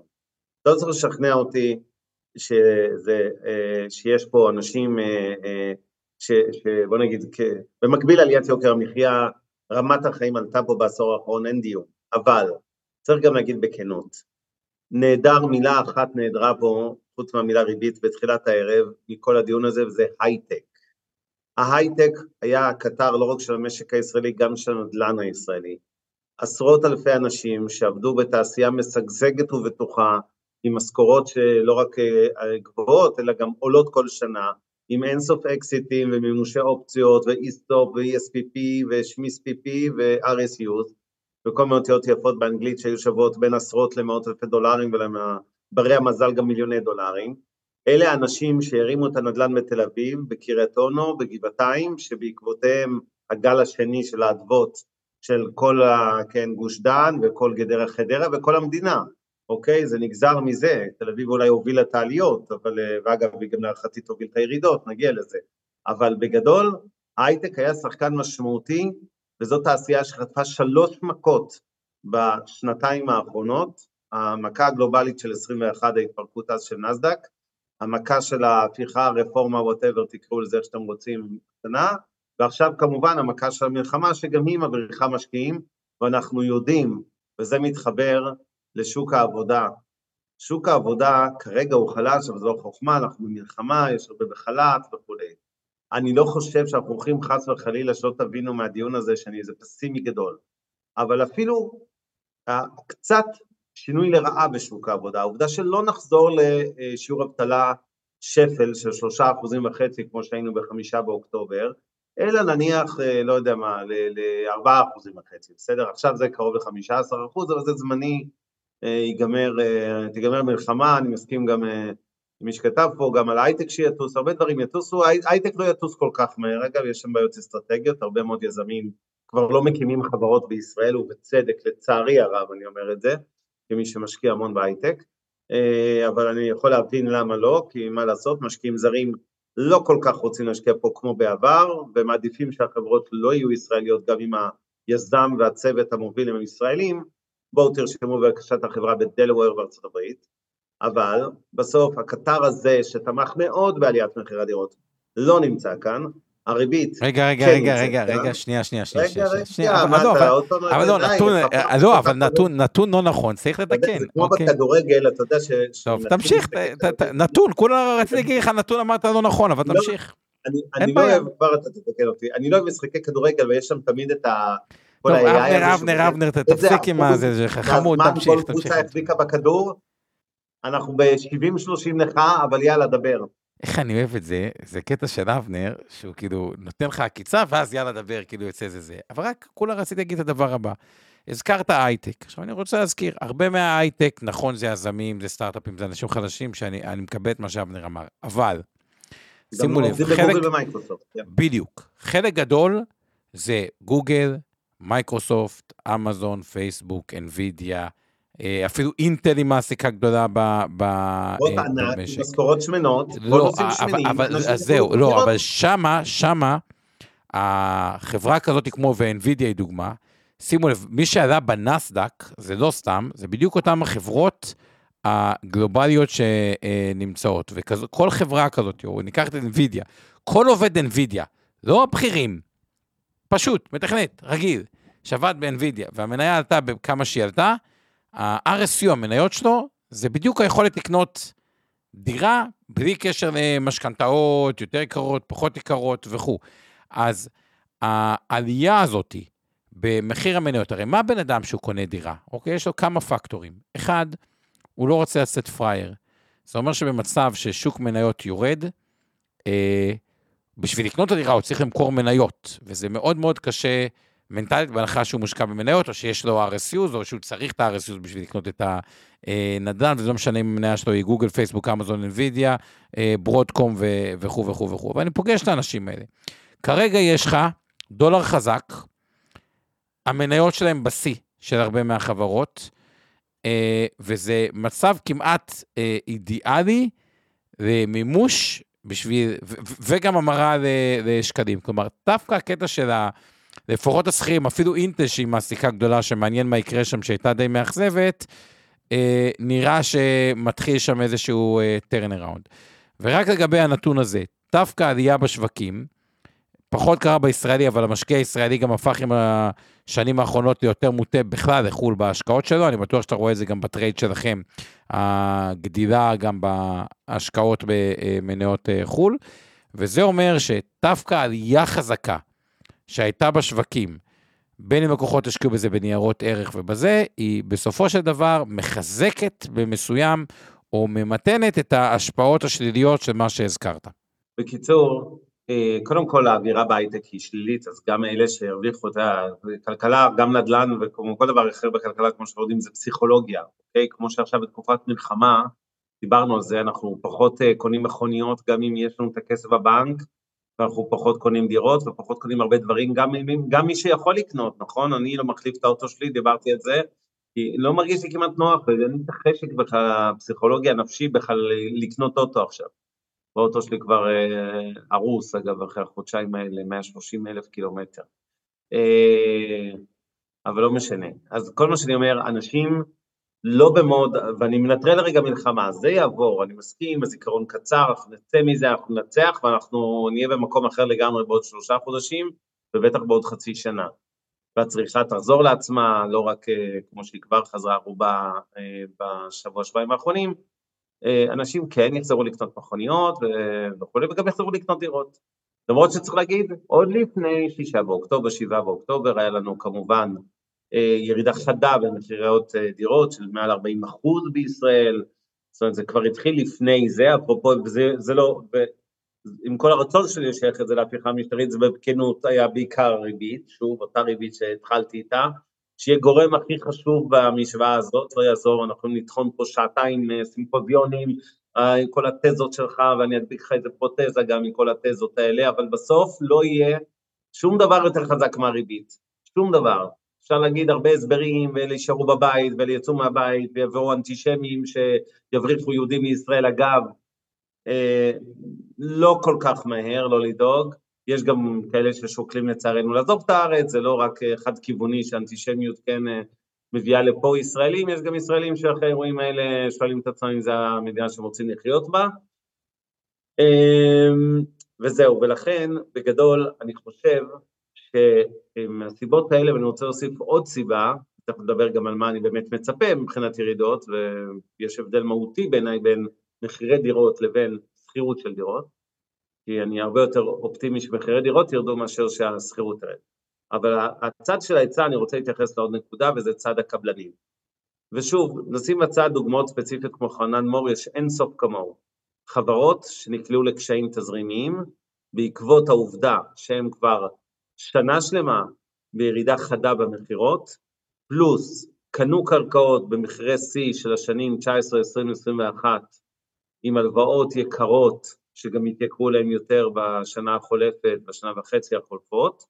לא צריך לשכנע אותי שזה, אה, שיש פה אנשים, אה, אה, ש, שבוא נגיד, במקביל עליית יוקר המחיה, רמת החיים עלתה פה בעשור האחרון, אין דיון, אבל צריך גם להגיד בכנות, נהדר, מילה אחת נהדרה פה, חוץ מהמילה ריבית בתחילת הערב, מכל הדיון הזה, וזה הייטק. ההייטק היה הקטר לא רק של המשק הישראלי, גם של הנדל"ן הישראלי. עשרות אלפי אנשים שעבדו בתעשייה משגשגת ובטוחה, עם משכורות שלא רק אה, גבוהות, אלא גם עולות כל שנה, עם אינסוף אקזיטים ומימושי אופציות, ו-E-Stop ו-ESPP ושמיס PP ו-RSUs, וכל מיני אותיות יפות באנגלית שהיו שוות בין עשרות למאות אלפי דולרים ולברי המזל גם מיליוני דולרים. אלה האנשים שהרימו את הנדל"ן בתל אביב, בקריית אונו, בגבעתיים, שבעקבותיהם הגל השני של האדוות של כל ה, כן, גוש דן וכל גדרה חדרה וכל המדינה, אוקיי? זה נגזר מזה, תל אביב אולי הובילה את העליות, אבל, ואגב, היא גם להערכתי תוביל את הירידות, נגיע לזה. אבל בגדול, ההייטק היה שחקן משמעותי וזאת תעשייה שחטפה שלוש מכות בשנתיים האחרונות, המכה הגלובלית של 21, ההתפרקות אז של נסדק, המכה של ההפיכה, הרפורמה, ווטאבר, תקראו לזה איך שאתם רוצים, קטנה, ועכשיו כמובן המכה של המלחמה, שגם היא מבריחה משקיעים, ואנחנו יודעים, וזה מתחבר לשוק העבודה. שוק העבודה כרגע הוא חלש, אבל זו לא חוכמה, אנחנו במלחמה, יש הרבה בחל"ת וכולי. אני לא חושב שאנחנו הולכים חס וחלילה, שלא תבינו מהדיון הזה שאני איזה פסימי גדול, אבל אפילו uh, קצת שינוי לרעה בשוק העבודה, העובדה שלא נחזור לשיעור אבטלה שפל של שלושה אחוזים וחצי כמו שהיינו בחמישה באוקטובר, אלא נניח, uh, לא יודע מה, לארבעה אחוזים וחצי, בסדר? עכשיו זה קרוב לחמישה עשר אחוז, אבל זה זמני, uh, ייגמר, uh, תיגמר מלחמה, אני מסכים גם uh, מי שכתב פה גם על הייטק שיטוס, הרבה דברים יטוסו, הייטק לא יטוס כל כך מהר, אגב יש שם בעיות אסטרטגיות, הרבה מאוד יזמים כבר לא מקימים חברות בישראל, ובצדק, לצערי הרב אני אומר את זה, כמי שמשקיע המון בהייטק, אה, אבל אני יכול להבין למה לא, כי מה לעשות, משקיעים זרים לא כל כך רוצים להשקיע פה כמו בעבר, ומעדיפים שהחברות לא יהיו ישראליות, גם אם היזם והצוות המוביל הם ישראלים, בואו תרשמו בבקשה את החברה בדלוור בארצות הברית, אבל בסוף הקטר הזה שתמך מאוד בעליית מחירי הדירות לא נמצא כאן, הריבית רגע, רגע, כן רגע, רגע, רגע, שנייה, שנייה, שנייה, רגע, רגע, שנייה, אבל לא, אבל לא, נתון, לא, אבל נתון, נתון לא נכון, צריך לתקן. זה כמו אוקיי. בכדורגל, אתה יודע ש... טוב, תמשיך, נתון, כולה רציתי להגיד לך נתון, אמרת לא נכון, אבל לא, תמשיך. אני לא אוהב, כבר אתה תתקן אותי, אני לא אוהב משחקי כדורגל ויש שם תמיד את ה... טוב, אבנר, אבנר, אבנר, תפסיק עם הזה, זה חמוד, תמשיך, תמשיך. כל קבוצה החזיקה בכדור, אנחנו ב-70-30 לך, אבל יאללה, דבר. איך אני אוהב את זה, זה קטע של אבנר, שהוא כאילו נותן לך עקיצה, ואז יאללה, דבר, כאילו יוצא זה זה. אבל רק כולה רציתי להגיד את הדבר הבא. הזכרת הייטק. עכשיו אני רוצה להזכיר, הרבה מההייטק, נכון, זה יזמים, זה סטארט-אפים, זה אנשים חדשים, שאני מקבל את מה שאבנר אמר, אבל שימו לב, עובדים חלק. כן. בדיוק, חלק גדול זה גוגל, מייקרוסופט, אמזון, פייסבוק, אנווידיה, אפילו אינטל היא מעסיקה גדולה ב- ב- חברות אה, ענק, במשק. משכורות שמנות, לא, נושאים אבל, זהו, לא. אבל שמה, שמה, החברה כזאת כמו ואנווידיה היא דוגמה, שימו לב, מי שעלה בנסדק, זה לא סתם, זה בדיוק אותן החברות הגלובליות שנמצאות, וכל חברה כזאת, או ניקח את אנווידיה, כל עובד אנווידיה, לא הבכירים, פשוט, מתכנת, רגיל, שעבד באנווידיה, והמניה עלתה בכמה שהיא עלתה, ה-RSU, המניות שלו, זה בדיוק היכולת לקנות דירה בלי קשר למשכנתאות, יותר יקרות, פחות יקרות וכו'. אז העלייה הזאתי במחיר המניות, הרי מה בן אדם שהוא קונה דירה? אוקיי? יש לו כמה פקטורים. אחד, הוא לא רוצה לצאת פראייר. זה אומר שבמצב ששוק מניות יורד, אה, בשביל לקנות את הדירה הוא צריך למכור מניות, וזה מאוד מאוד קשה מנטלית, בהנחה שהוא מושקע במניות, או שיש לו RSUs, או שהוא צריך את ה-RSUs בשביל לקנות את הנדל"ן, וזה לא משנה אם המניה שלו היא גוגל, פייסבוק, אמזון, אינווידיה, אה, ברודקום וכו' וכו' וכו'. ואני פוגש את האנשים האלה. כרגע יש לך דולר חזק, המניות שלהם בשיא של הרבה מהחברות, אה, וזה מצב כמעט אה, אידיאלי למימוש בשביל, וגם המרה לשקלים. כלומר, דווקא הקטע של ה... לפחות השכירים, אפילו אינטל שהיא מעסיקה גדולה, שמעניין מה יקרה שם, שהייתה די מאכזבת, אה, נראה שמתחיל שם איזשהו אה, turnaround. ורק לגבי הנתון הזה, דווקא עלייה בשווקים, פחות קרה בישראלי, אבל המשקיע הישראלי גם הפך עם השנים האחרונות ליותר מוטה בכלל לחו"ל בהשקעות שלו, אני בטוח שאתה רואה את זה גם בטרייד שלכם, הגדילה גם בהשקעות במניות אה, חו"ל, וזה אומר שדווקא עלייה חזקה שהייתה בשווקים, בין אם לקוחות השקיעו בזה בניירות ערך ובזה, היא בסופו של דבר מחזקת במסוים, או ממתנת את ההשפעות השליליות של מה שהזכרת. בקיצור, אה, קודם כל האווירה בהייטק היא שלילית, אז גם אלה שהרוויחו את הכלכלה, גם נדל"ן וכמו כל דבר אחר בכלכלה, כמו שאנחנו יודעים, זה פסיכולוגיה, אוקיי? כמו שעכשיו בתקופת מלחמה, דיברנו על זה, אנחנו פחות אה, קונים מכוניות, גם אם יש לנו את הכסף בבנק, ואנחנו פחות קונים דירות ופחות קונים הרבה דברים, גם, גם מי שיכול לקנות, נכון? אני לא מחליף את האוטו שלי, דיברתי על זה, כי לא מרגיש לי כמעט נוח, ואין לי את החשק בכלל, הפסיכולוגיה הנפשי בכלל לקנות אוטו עכשיו. האוטו שלי כבר אה, אגב, אחרי החודשיים האלה, 130 אלף קילומטר. אה, אבל לא משנה. אז כל מה שאני אומר, אנשים לא במוד, ואני מנטרל רגע מלחמה, זה יעבור, אני מסכים, הזיכרון קצר, אנחנו נצא מזה, אנחנו ננצח, ואנחנו נהיה במקום אחר לגמרי בעוד שלושה חודשים, ובטח בעוד חצי שנה. והצריכה תחזור לעצמה, לא רק אה, כמו שהיא כבר חזרה רובה אה, בשבוע, שבועיים האחרונים, אה, אנשים כן יחזרו לקנות מכוניות וכולי, וגם יחזרו לקנות דירות. למרות שצריך להגיד, עוד לפני שישה באוקטובר, שבעה באוקטובר, היה לנו כמובן ירידה חדה במחירי דירות של מעל 40 אחוז בישראל, זאת אומרת זה כבר התחיל לפני זה, אפרופו, וזה זה לא, עם כל הרצון שלי לשייך את זה להפיכה המשטרית, זה בכנות היה בעיקר ריבית, שוב, אותה ריבית שהתחלתי איתה, שיהיה גורם הכי חשוב במשוואה הזאת, לא יעזור, אנחנו יכולים לטחון פה שעתיים סימפוזיונים עם כל התזות שלך, ואני אדביק לך איזה פרוטזה גם עם כל התזות האלה, אבל בסוף לא יהיה שום דבר יותר חזק מהריבית, שום דבר. אפשר להגיד הרבה הסברים, ואלה יישארו בבית, ואלה יצאו מהבית, ויבואו אנטישמים שיבריחו יהודים מישראל. אגב, אה, לא כל כך מהר, לא לדאוג. יש גם כאלה ששוקלים לצערנו לעזוב את הארץ, זה לא רק חד-כיווני שאנטישמיות כן אה, מביאה לפה ישראלים, יש גם ישראלים שאחרי האירועים האלה שואלים את עצמם אם זו המדינה שהם רוצים לחיות בה. אה, וזהו, ולכן בגדול אני חושב שמהסיבות האלה, ואני רוצה להוסיף עוד סיבה, תכף נדבר גם על מה אני באמת מצפה מבחינת ירידות, ויש הבדל מהותי בעיניי בין מחירי דירות לבין שכירות של דירות, כי אני הרבה יותר אופטימי שמחירי דירות ירדו מאשר שהשכירות תרד. אבל הצד של ההיצע, אני רוצה להתייחס לעוד נקודה, וזה צד הקבלנים. ושוב, נשים בצד דוגמאות ספציפיות כמו חנן מור, יש אין סוף כמוהו. חברות שנקלעו לקשיים תזרימיים, בעקבות העובדה שהם כבר שנה שלמה בירידה חדה במכירות, פלוס קנו קרקעות במחירי שיא של השנים 19, 20, 21 עם הלוואות יקרות שגם התייקרו להם יותר בשנה החולפת, בשנה וחצי החולפות,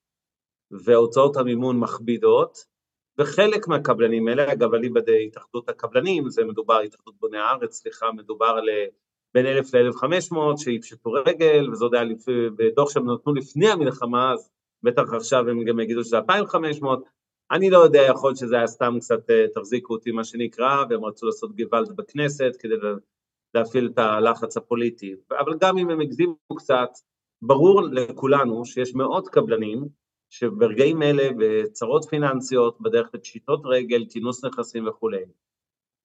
והוצאות המימון מכבידות, וחלק מהקבלנים האלה, אגב, אליבא התאחדות הקבלנים, זה מדובר, התאחדות בוני הארץ, סליחה, מדובר על בין 1,000 ל-1,500 שיפשטו רגל, וזה עוד היה בדוח שהם נתנו לפני המלחמה, אז בטח עכשיו הם גם יגידו שזה 2,500, אני לא יודע, יכול להיות שזה היה סתם קצת אה, תחזיקו אותי מה שנקרא, והם רצו לעשות גוואלד בכנסת כדי להפעיל את הלחץ הפוליטי, אבל גם אם הם הגזימו קצת, ברור לכולנו שיש מאות קבלנים שברגעים אלה בצרות פיננסיות, בדרך לפשיטות רגל, כינוס נכסים וכולי.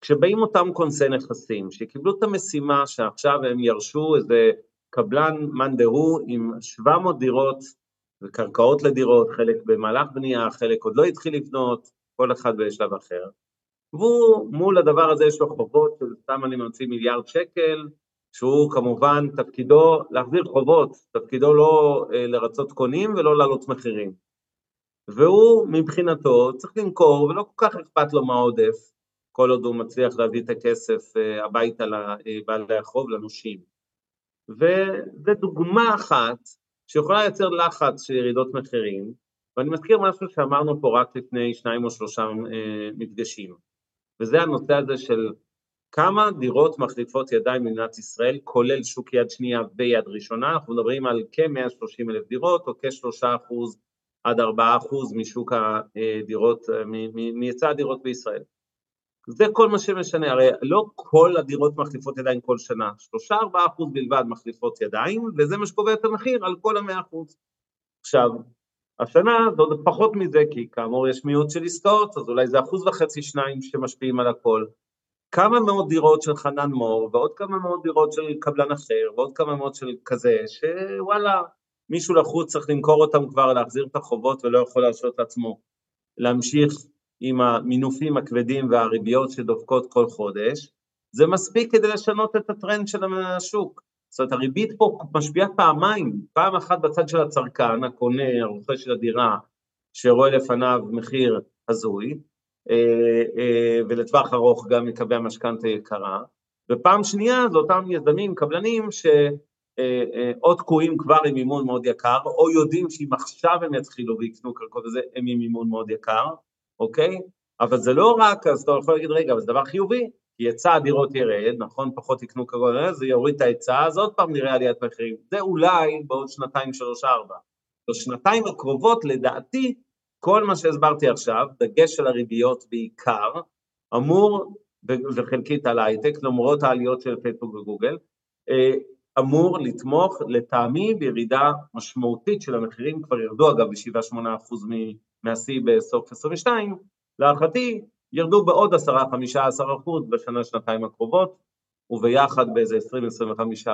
כשבאים אותם כונסי נכסים, שקיבלו את המשימה שעכשיו הם ירשו איזה קבלן מאן דהוא עם 700 דירות וקרקעות לדירות, חלק במהלך בנייה, חלק עוד לא התחיל לבנות, כל אחד בשלב אחר. והוא, מול הדבר הזה יש לו חובות סתם אני ממציא מיליארד שקל, שהוא כמובן תפקידו להחזיר חובות, תפקידו לא אה, לרצות קונים ולא להעלות מחירים. והוא מבחינתו צריך למכור ולא כל כך אכפת לו מה עודף, כל עוד הוא מצליח להביא את הכסף אה, הביתה לבעלי החוב, לנושים. וזו דוגמה אחת שיכולה לייצר לחץ של ירידות מחירים, ואני מזכיר משהו שאמרנו פה רק לפני שניים או שלושה אה, מפגשים, וזה הנושא הזה של כמה דירות מחליפות ידיים במדינת ישראל, כולל שוק יד שנייה ויד ראשונה, אנחנו מדברים על כ-130 אלף דירות, או כ-3 אחוז עד 4 אחוז משוק הדירות, מהיצע הדירות בישראל. זה כל מה שמשנה, הרי לא כל הדירות מחליפות ידיים כל שנה, 3-4 אחוז בלבד מחליפות ידיים, וזה מה שקובע את המחיר על כל ה-100 אחוז. עכשיו, השנה זה עוד פחות מזה, כי כאמור יש מיעוט של עסקאות, אז אולי זה אחוז וחצי שניים שמשפיעים על הכל. כמה מאות דירות של חנן מור, ועוד כמה מאות דירות של קבלן אחר, ועוד כמה מאות של כזה, שוואלה, מישהו לחוץ צריך למכור אותם כבר, להחזיר את החובות ולא יכול להרשות לעצמו להמשיך עם המינופים הכבדים והריביות שדופקות כל חודש, זה מספיק כדי לשנות את הטרנד של השוק. זאת אומרת, הריבית פה משפיעה פעמיים, פעם אחת בצד של הצרכן, הקונה, הרוכש של הדירה, שרואה לפניו מחיר הזוי, אה, אה, ולטווח ארוך גם יקבע משכנתה יקרה, ופעם שנייה זה אותם יזמים, קבלנים, שאו תקועים כבר עם מימון מאוד יקר, או יודעים שאם עכשיו הם יתחילו ויקנו קרקעות וזה, הם עם מימון מאוד יקר, אוקיי? אבל זה לא רק, אז אתה יכול להגיד, רגע, אבל זה דבר חיובי, כי היצע הדירות ירד, נכון? פחות יקנו קרקעות, זה יוריד את ההיצע, אז עוד פעם נראה עליית מחירים. זה אולי בעוד שנתיים, שלוש, ארבע. בשנתיים הקרובות, לדעתי, כל מה שהסברתי עכשיו, דגש על הריביות בעיקר, אמור, וחלקית על הייטק, למרות העליות של פייסבוק וגוגל, אה, אמור לתמוך לטעמי בירידה משמעותית של המחירים, כבר ירדו אגב ב-7-8% מהשיא בסוף 22, להערכתי ירדו בעוד 10-15% בשנה, שנתיים הקרובות, וביחד באיזה 20-25%.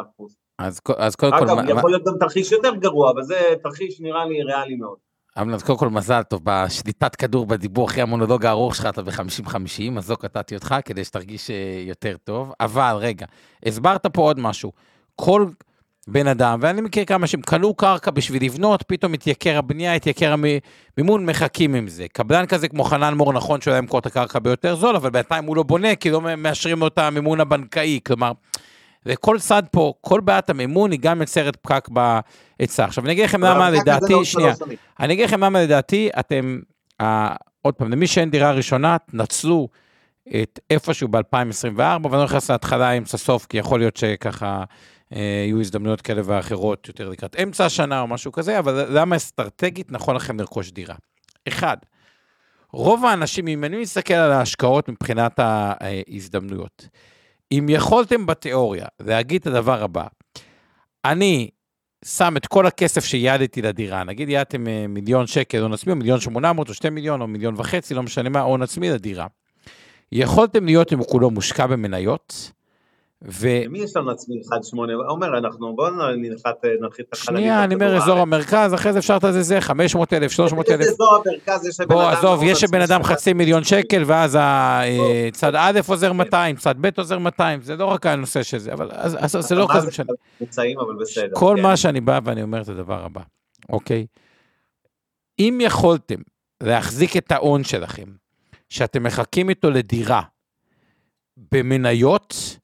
אז, אז קודם כל... אגב, יכול מה... להיות גם תרחיש יותר גרוע, אבל זה תרחיש נראה לי ריאלי מאוד. אמנון, קודם כל מזל טוב, בשליטת כדור בדיבור אחרי המונולוג הארוך שלך, אתה ב-50-50, אז לא קטעתי אותך כדי שתרגיש אה, יותר טוב. אבל רגע, הסברת פה עוד משהו. כל בן אדם, ואני מכיר כמה שהם קנו קרקע בשביל לבנות, פתאום התייקר הבנייה, התייקר המימון, מחכים עם זה. קבלן כזה כמו חנן מור, נכון שהוא היה למכור את הקרקע ביותר זול, אבל בינתיים הוא לא בונה, כי לא מאשרים לו את המימון הבנקאי, כלומר, וכל צד פה, כל בעיית המימון היא גם יוצרת פקק בהיצע. עכשיו, אני אגיד לכם למה לדעתי, לא שנייה, אני אגיד לכם למה לדעתי, אתם, עוד פעם, למי שאין דירה ראשונה, תנצלו את איפשהו ב-2024, ואני לא נכנס להתחלה, אמצע סוף, כי יכול להיות שככה... אה, יהיו הזדמנויות כאלה ואחרות יותר לקראת אמצע השנה או משהו כזה, אבל למה אסטרטגית נכון לכם לרכוש דירה? אחד, רוב האנשים, אם אני מסתכל על ההשקעות מבחינת ההזדמנויות, אם יכולתם בתיאוריה להגיד את הדבר הבא, אני שם את כל הכסף שיעדתי לדירה, נגיד יעדתם אה, מיליון שקל הון עצמי, או מיליון שמונה מאות, או שתי מיליון, או מיליון וחצי, לא משנה מה, הון עצמי לדירה. יכולתם להיות עם כולו מושקע במניות, ו... מי יש לנו עצמי 1.8? עומר, אנחנו בואו ננחת, ננחית את החללים. שנייה, אני אומר אזור המרכז, אחרי זה אפשר לתת איזה 500 אלף, 300 אלף. אזור המרכז יש לבן אדם... בוא, עזוב, יש לבן אדם חצי מיליון שקל, ואז צד א' עוזר 200, צד ב' עוזר 200, זה לא רק הנושא של זה, אבל זה לא כזה משנה. כל כן. מה שאני בא ואני אומר את הדבר הבא, אוקיי? אם יכולתם להחזיק את ההון שלכם, שאתם מחכים איתו לדירה במניות,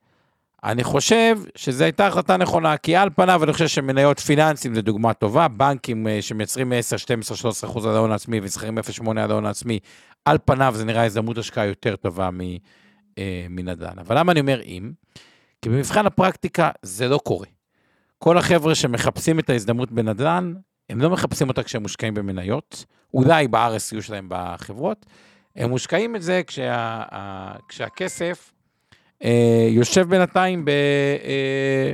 אני חושב שזו הייתה החלטה נכונה, כי על פניו אני חושב שמניות פיננסים זה דוגמה טובה, בנקים אה, שמייצרים 10, 12, 13 אחוז על ההון העצמי וזכרים 0.8 על ההון העצמי, על פניו זה נראה הזדמנות השקעה יותר טובה אה, מנדל"ן. אבל למה אני אומר אם? כי במבחן הפרקטיקה זה לא קורה. כל החבר'ה שמחפשים את ההזדמנות בנדל"ן, הם לא מחפשים אותה כשהם מושקעים במניות, אולי ב-RSU שלהם בחברות, הם מושקעים את זה כשה, כשהכסף אה, יושב בינתיים ב, אה,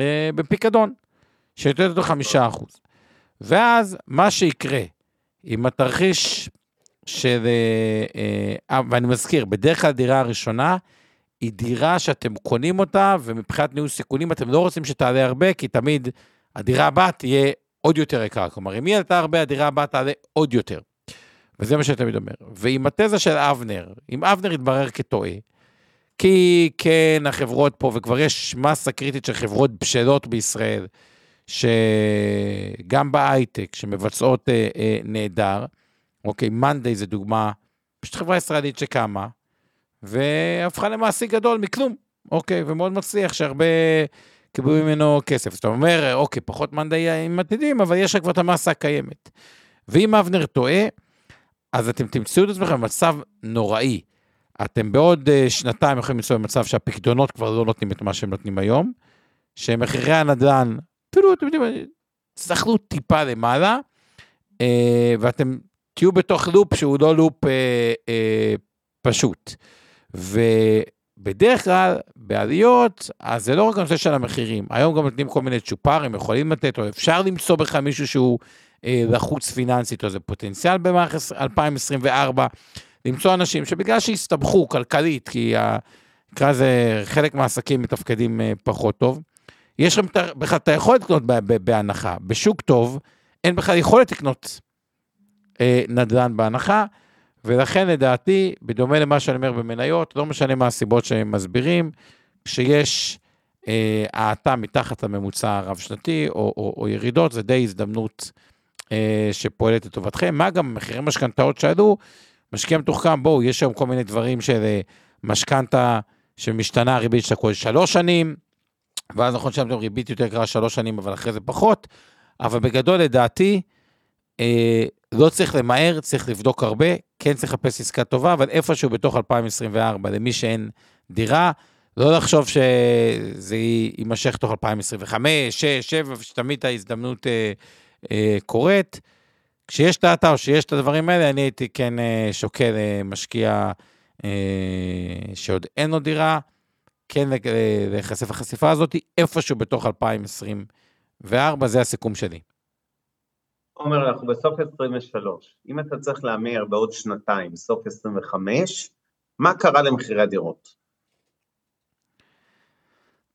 אה, בפיקדון, שיותר אותו חמישה אחוז. ואז מה שיקרה, אם התרחיש של, אה, אה, ואני מזכיר, בדרך כלל דירה הראשונה, היא דירה שאתם קונים אותה, ומבחינת ניהול סיכונים אתם לא רוצים שתעלה הרבה, כי תמיד הדירה הבאה תהיה עוד יותר יקרה. כלומר, אם היא עלתה הרבה, הדירה הבאה תעלה עוד יותר. וזה מה שאני תמיד אומר. ועם התזה של אבנר, אם אבנר יתברר כטועה, כי כן, החברות פה, וכבר יש מסה קריטית של חברות בשלות בישראל, שגם בהייטק, שמבצעות אה, אה, נהדר, אוקיי, מאנדיי זה דוגמה, פשוט חברה ישראלית שקמה, והפכה למעסיק גדול מכלום, אוקיי, ומאוד מצליח, שהרבה קיבלו ממנו כסף. זאת אומרת, אוקיי, פחות מאנדיי עם עתידים, אבל יש לך כבר את המסה הקיימת. ואם אבנר טועה, אז אתם תמצאו את עצמכם במצב נוראי. אתם בעוד uh, שנתיים יכולים למצוא במצב שהפקדונות כבר לא נותנים את מה שהם נותנים היום, שמחירי הנדל"ן, אפילו אתם יודעים, תסתכלו טיפה למעלה, uh, ואתם תהיו בתוך לופ שהוא לא לופ uh, פשוט. ובדרך כלל, בעליות, אז זה לא רק הנושא של המחירים, היום גם נותנים כל מיני צ'ופרים, יכולים לתת, או אפשר למצוא בכלל מישהו שהוא אה, לחוץ פיננסית, או זה פוטנציאל במערכת 2024, למצוא אנשים שבגלל שהסתבכו כלכלית, כי נקרא לזה חלק מהעסקים מתפקדים אה, פחות טוב, יש לכם בכלל את היכולת לקנות בהנחה. בשוק טוב, אין בכלל יכולת לקנות אה, נדל"ן בהנחה, ולכן לדעתי, בדומה למה שאני אומר במניות, לא משנה מה הסיבות שהם מסבירים, כשיש האטה מתחת לממוצע הרב-שנתי, או, או, או ירידות, זה די הזדמנות אה, שפועלת לטובתכם. מה גם מחירי משכנתאות שעלו, משקיע מתוחכם, בואו, יש היום כל מיני דברים של אה, משכנתה שמשתנה הריבית שלה כל שלוש שנים, ואז נכון שם ריבית יותר קרה שלוש שנים, אבל אחרי זה פחות, אבל בגדול לדעתי, אה, לא צריך למהר, צריך לבדוק הרבה, כן צריך לחפש עסקה טובה, אבל איפשהו בתוך 2024, למי שאין דירה, לא לחשוב שזה יימשך תוך 2025, 6, 7, ושתמיד ההזדמנות אה, אה, קורית. כשיש את האתר, שיש את הדברים האלה, אני הייתי כן אה, שוקל אה, משקיע אה, שעוד אין לו דירה, כן להיחשף לחשיפה הזאת, איפשהו בתוך 2024, זה הסיכום שלי. עומר, אנחנו בסוף 23. אם אתה צריך להמר בעוד שנתיים, סוף 25, מה קרה למחירי הדירות?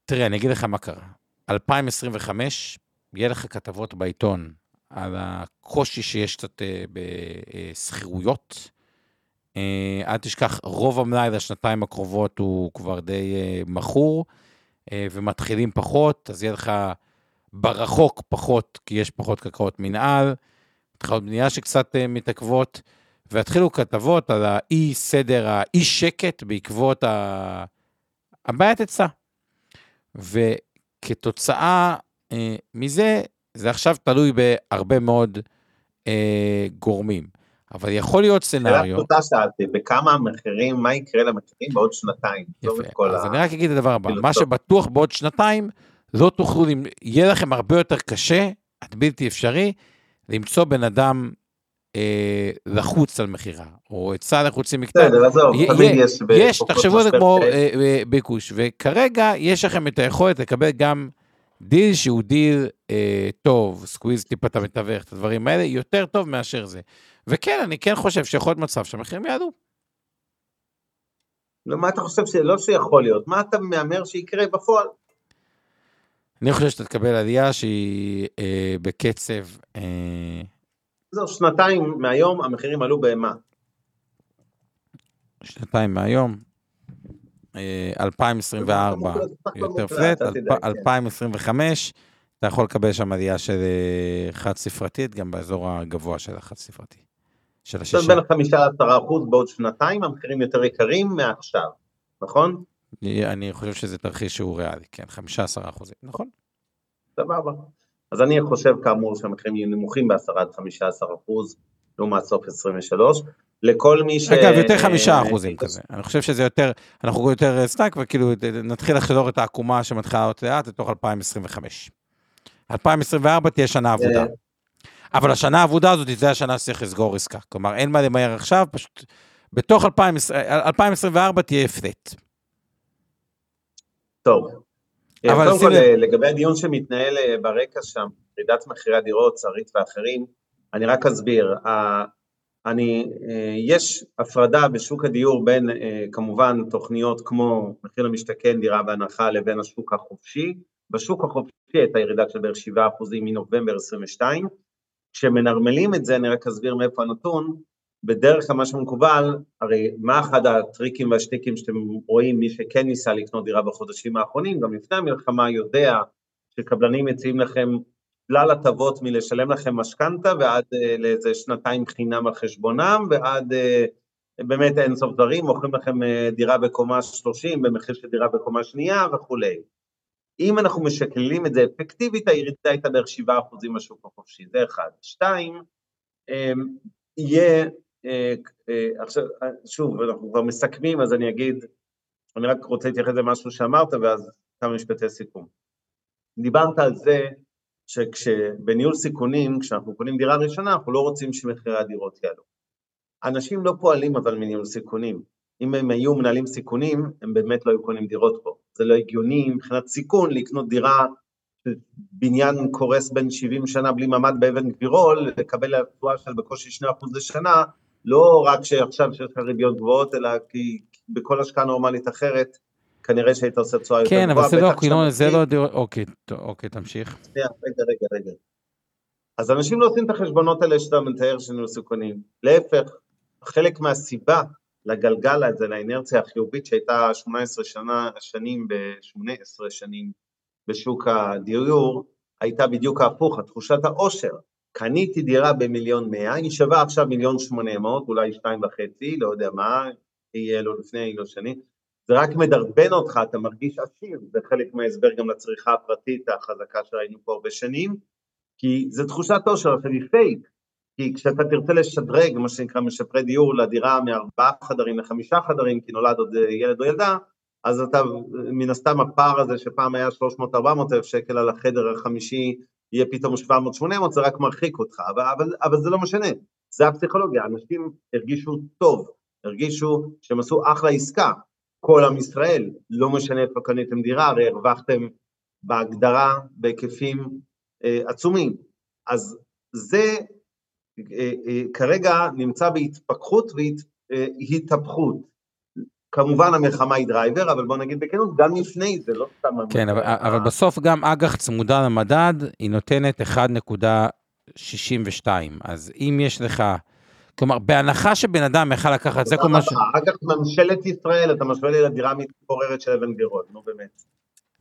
תראה, אני אגיד לך מה קרה. 2025, יהיה לך כתבות בעיתון על הקושי שיש קצת אה, בשכירויות. אה, אל תשכח, רוב המלאי לשנתיים הקרובות הוא כבר די אה, מכור, ומתחילים פחות, אז יהיה לך ברחוק פחות, כי יש פחות קרקעות מנהל, התחלות בנייה שקצת מתעכבות, והתחילו כתבות על האי סדר, האי שקט בעקבות הבעיית היצע. וכתוצאה אה, מזה, זה עכשיו תלוי בהרבה מאוד אה, גורמים. אבל יכול להיות סצנריו... שאלה פשוטה שאלתי, בכמה המחירים, מה יקרה למחירים בעוד שנתיים? יפה, אז ה... אני רק אגיד את הדבר הבא, מה שבטוח בעוד שנתיים, לא תוכלו, יהיה לכם הרבה יותר קשה, עד בלתי אפשרי, למצוא בן אדם אה, לחוץ על מכירה, או היצע לחוצים מקטן. בסדר, עזוב, תמיד יש... יש, תחשבו על זה כמו אה, אה, ביקוש, וכרגע יש לכם את היכולת לקבל גם דיל שהוא דיל אה, טוב, squeeze טיפה את המתווך, את הדברים האלה, יותר טוב מאשר זה. וכן, אני כן חושב שיכול להיות מצב שהמחירים יעלו. לא, מה אתה חושב שלא שיכול להיות? מה אתה מהמר שיקרה בפועל? אני חושב שאתה תקבל עלייה שהיא אה, בקצב... אה... זהו, שנתיים מהיום המחירים עלו במה? שנתיים מהיום, 2024 יותר פלט, 2025 אתה יכול לקבל שם עלייה של אה, חד ספרתית, גם באזור הגבוה של החד ספרתי. של השישה. בין החמישה לעשרה אחוז בעוד שנתיים, המחירים יותר יקרים מעכשיו, נכון? אני חושב שזה תרחיש שהוא ריאלי, כן, 15 אחוזים, נכון. סבבה. אז אני חושב כאמור שהמחירים יהיו נמוכים ב-10 עד 15 אחוז, לעומת סוף 23. לכל מי ש... אגב, יותר חמישה אחוזים כזה. אני חושב שזה יותר, אנחנו יותר סטייק, וכאילו נתחיל לחזור את העקומה שמתחילה לעלות לאט לתוך 2025. 2024 תהיה שנה אבודה. אבל השנה האבודה הזאת, זה השנה שצריך לסגור עסקה. כלומר, אין מה למהר עכשיו, פשוט בתוך 2024 תהיה הפלט. טוב. אבל קודם כל, לגבי הדיון שמתנהל אה, ברקע שם, ירידת מחירי הדירות, שרית ואחרים, אני רק אסביר. אני, אה, יש הפרדה בשוק הדיור בין אה, כמובן תוכניות כמו מחיר למשתכן, דירה בהנחה, לבין השוק החופשי. בשוק החופשי הייתה ירידה של בערך 7% מנובמבר 22, כשמנרמלים את זה, אני רק אסביר מאיפה הנתון, בדרך כלל מה שמקובל, הרי מה אחד הטריקים והשטיקים שאתם רואים, מי שכן ניסה לקנות דירה בחודשים האחרונים, גם לפני המלחמה יודע שקבלנים מציעים לכם כלל הטבות מלשלם לכם משכנתה ועד uh, לאיזה שנתיים חינם על חשבונם, ועד uh, באמת אין סוף דברים, מוכרים לכם uh, דירה בקומה 30 במחיר של דירה בקומה שנייה וכולי. אם אנחנו משקללים את זה אפקטיבית, הירידה הייתה בערך 7% בשוק החופשי, זה אחד. שתיים, אמ, יהיה, אה, אה, עכשיו, שוב, אנחנו כבר מסכמים, אז אני אגיד, אני רק רוצה להתייחס למשהו שאמרת, ואז כמה משפטי סיכום. דיברת על זה שכשבניהול סיכונים, כשאנחנו קונים דירה ראשונה, אנחנו לא רוצים שמחירי הדירות יעלו. אנשים לא פועלים אבל מניהול סיכונים. אם הם היו מנהלים סיכונים, הם באמת לא היו קונים דירות פה. זה לא הגיוני מבחינת סיכון לקנות דירה, בניין קורס בין 70 שנה בלי ממ"ד באבן גבירול, לקבל תשואה של בקושי 2% לשנה, לא רק שעכשיו שיש לך ריביות גבוהות, אלא כי בכל השקעה נורמלית אחרת, כנראה שהיית עושה תשואה יותר גבוהה. כן, אבל זה לא, כאילו, זה לא, אוקיי, אוקיי, תמשיך. רגע, רגע, רגע. אז אנשים לא עושים את החשבונות האלה שאתה מתאר שהם סיכונים. להפך, חלק מהסיבה לגלגל הזה, לאינרציה החיובית שהייתה 18 שנה, שנים ב-18 שנים בשוק הדיור, הייתה בדיוק ההפוך, תחושת העושר. קניתי דירה במיליון מאה, היא שווה עכשיו מיליון שמונה מאות, אולי שתיים וחצי, לא יודע מה, יהיה לו לפני, לא שני. זה רק מדרבן אותך, אתה מרגיש עשיר, זה חלק מההסבר גם לצריכה הפרטית החזקה שראינו פה הרבה שנים, כי זה תחושת עושר, עכשיו היא פייק, כי כשאתה תרצה לשדרג, מה שנקרא משפרי דיור, לדירה מארבעה חדרים לחמישה חדרים, כי נולד עוד אה, ילד או ילדה, אז אתה, מן הסתם הפער הזה שפעם היה 300-400 אלף שקל על החדר החמישי, יהיה פתאום 700-800, זה רק מרחיק אותך, אבל, אבל, אבל זה לא משנה, זה הפסיכולוגיה, אנשים הרגישו טוב, הרגישו שהם עשו אחלה עסקה, כל עם ישראל, לא משנה איפה קניתם דירה, הרי הרווחתם בהגדרה בהיקפים אה, עצומים, אז זה אה, אה, כרגע נמצא בהתפכחות והתהפכות. כמובן המלחמה היא driver, אבל בוא נגיד בכנות, גם לפני זה, לא סתם... כן, אבל, אבל בסוף גם אג"ח צמודה למדד, היא נותנת 1.62. אז אם יש לך... כלומר, בהנחה שבן אדם יכל לקחת, זה כל מה ש... אג"ח ממשלת ישראל, אתה משווה לי לדירה מתפוררת של אבן גבירול, נו באמת.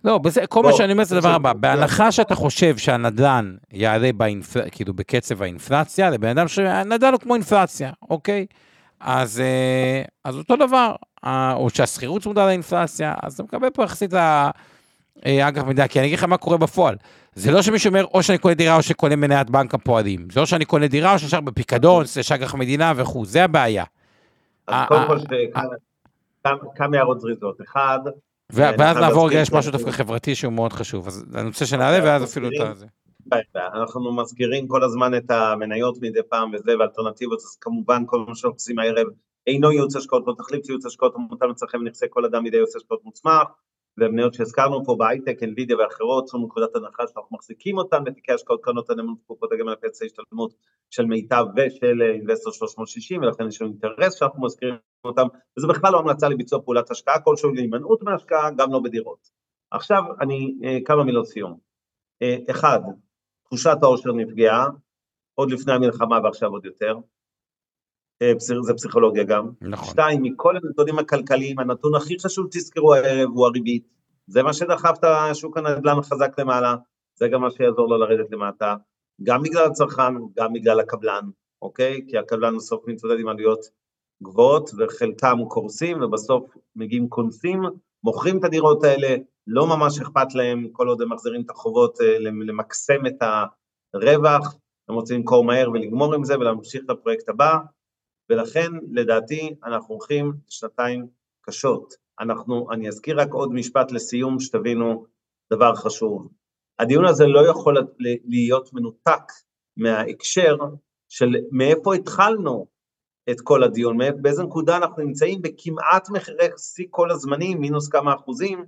לא, בזה, כל מה שאני אומר זה הדבר הבא, בהנחה שאתה חושב שהנדל"ן יעלה כאילו בקצב האינפלציה, לבן אדם שהנדל"ן הוא כמו אינפלציה, אוקיי? אז, אה, אז אותו דבר, או שהשכירות צמודה לאינפלציה, אז אתה מקבל פה יחסית לאג"ח מידע, כי אני אגיד לך מה קורה בפועל. זה לא שמישהו אומר, או שאני קונה דירה או שקונה מניית בנק הפועלים. זה לא שאני קונה דירה או שנשאר בפיקדון, זה אג"ח מדינה וכו', זה הבעיה. אז קודם כל, כמה הערות זריזות. אחד, ואז נעבור יש משהו דווקא חברתי שהוא מאוד חשוב, אז אני רוצה שנעלה ואז אפילו את זה. אנחנו מזכירים כל הזמן את המניות מדי פעם וזה, ואלטרנטיבות, אז כמובן כל מה שאנחנו עושים הערב אינו ייעוץ השקעות, לא תחליף ייעוץ השקעות, המותן לצרכם נכסי כל אדם מידי ייעוץ השקעות מוצמח, והמניות שהזכרנו פה בהייטק, NVIDIA ואחרות, זו נקודת הנחה שאנחנו מחזיקים אותן בתיקי השקעות קרנות הנאמנות תקופות הגמל לפנסיה השתלמות של מיטב ושל אינבסטור 360, ולכן יש לנו אינטרס שאנחנו מזכירים אותם, וזה בכלל לא המלצה לביצוע פעולת השקעה כלשהו, להימנעות מהשקעה, גם לא בדירות. עכשיו אני, אה, כמה מילות סיום. אה, אחד, תחושת העושר נפגעה, עוד לפני המלחמה ועכשיו עוד יותר, אה, זה פסיכולוגיה גם. נכון. שתיים, מכל הנתונים הכלכליים, הנתון הכי חשוב תזכרו הערב הוא הריבית. זה מה שדחף את השוק הנדל"ן החזק למעלה, זה גם מה שיעזור לו לרדת למטה, גם בגלל הצרכן, גם בגלל הקבלן, אוקיי? כי הקבלן בסוף מתמודד עם עלויות גבוהות, וחלקם קורסים, ובסוף מגיעים קונסים, מוכרים את הדירות האלה, לא ממש אכפת להם כל עוד הם מחזירים את החובות אה, למקסם את הרווח, הם רוצים למכור מהר ולגמור עם זה ולהמשיך את הפרויקט הבא, ולכן לדעתי אנחנו הולכים לשנתיים קשות. אנחנו, אני אזכיר רק עוד משפט לסיום שתבינו דבר חשוב. הדיון הזה לא יכול להיות מנותק מההקשר של מאיפה התחלנו את כל הדיון, באיזה נקודה אנחנו נמצאים בכמעט מחירי שיא כל הזמנים, מינוס כמה אחוזים,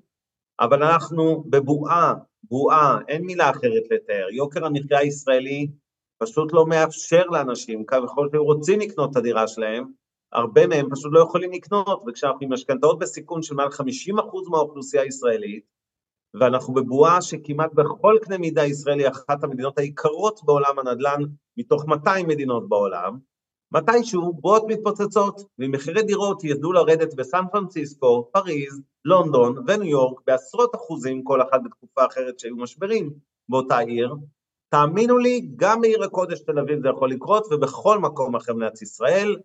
אבל אנחנו בבועה, בועה, אין מילה אחרת לתאר. יוקר המחיה הישראלי פשוט לא מאפשר לאנשים, ככל שהם רוצים לקנות את הדירה שלהם, הרבה מהם פשוט לא יכולים לקנות, וכשאנחנו עם משכנתאות בסיכון של מעל 50% מהאוכלוסייה הישראלית, ואנחנו בבועה שכמעט בכל קנה מידה ישראל היא אחת המדינות היקרות בעולם הנדל"ן, מתוך 200 מדינות בעולם, מתישהו בועות מתפוצצות, ומחירי דירות ידעו לרדת בסן פרנסיסקו, פריז, לונדון וניו יורק בעשרות אחוזים כל אחת בתקופה אחרת שהיו משברים באותה עיר. תאמינו לי, גם בעיר הקודש תל אביב זה יכול לקרות, ובכל מקום אחר במדינת ישראל.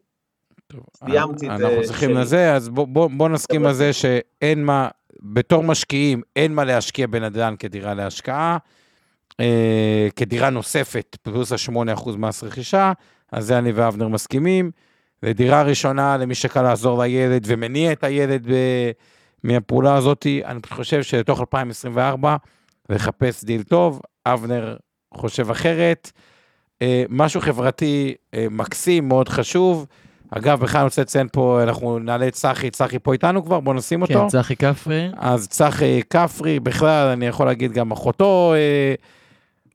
סיימתי את זה. אנחנו צריכים לזה, אז בוא, בוא, בוא נסכים על זה שאין מה, בתור משקיעים, אין מה להשקיע בנדל"ן כדירה להשקעה. אה, כדירה נוספת, פלוס ה-8% מס רכישה, אז זה אני ואבנר מסכימים. ודירה ראשונה למי שקל לעזור לילד ומניע את הילד ב... מהפעולה הזאת, אני חושב שלתוך 2024 לחפש דיל טוב, אבנר חושב אחרת. אה, משהו חברתי אה, מקסים, מאוד חשוב. אגב, בכלל אני רוצה לציין פה, אנחנו נעלה את צחי, צחי פה איתנו כבר, בוא נשים אותו. כן, צחי כפרי. אז צחי כפרי, בכלל, אני יכול להגיד גם אחותו אה,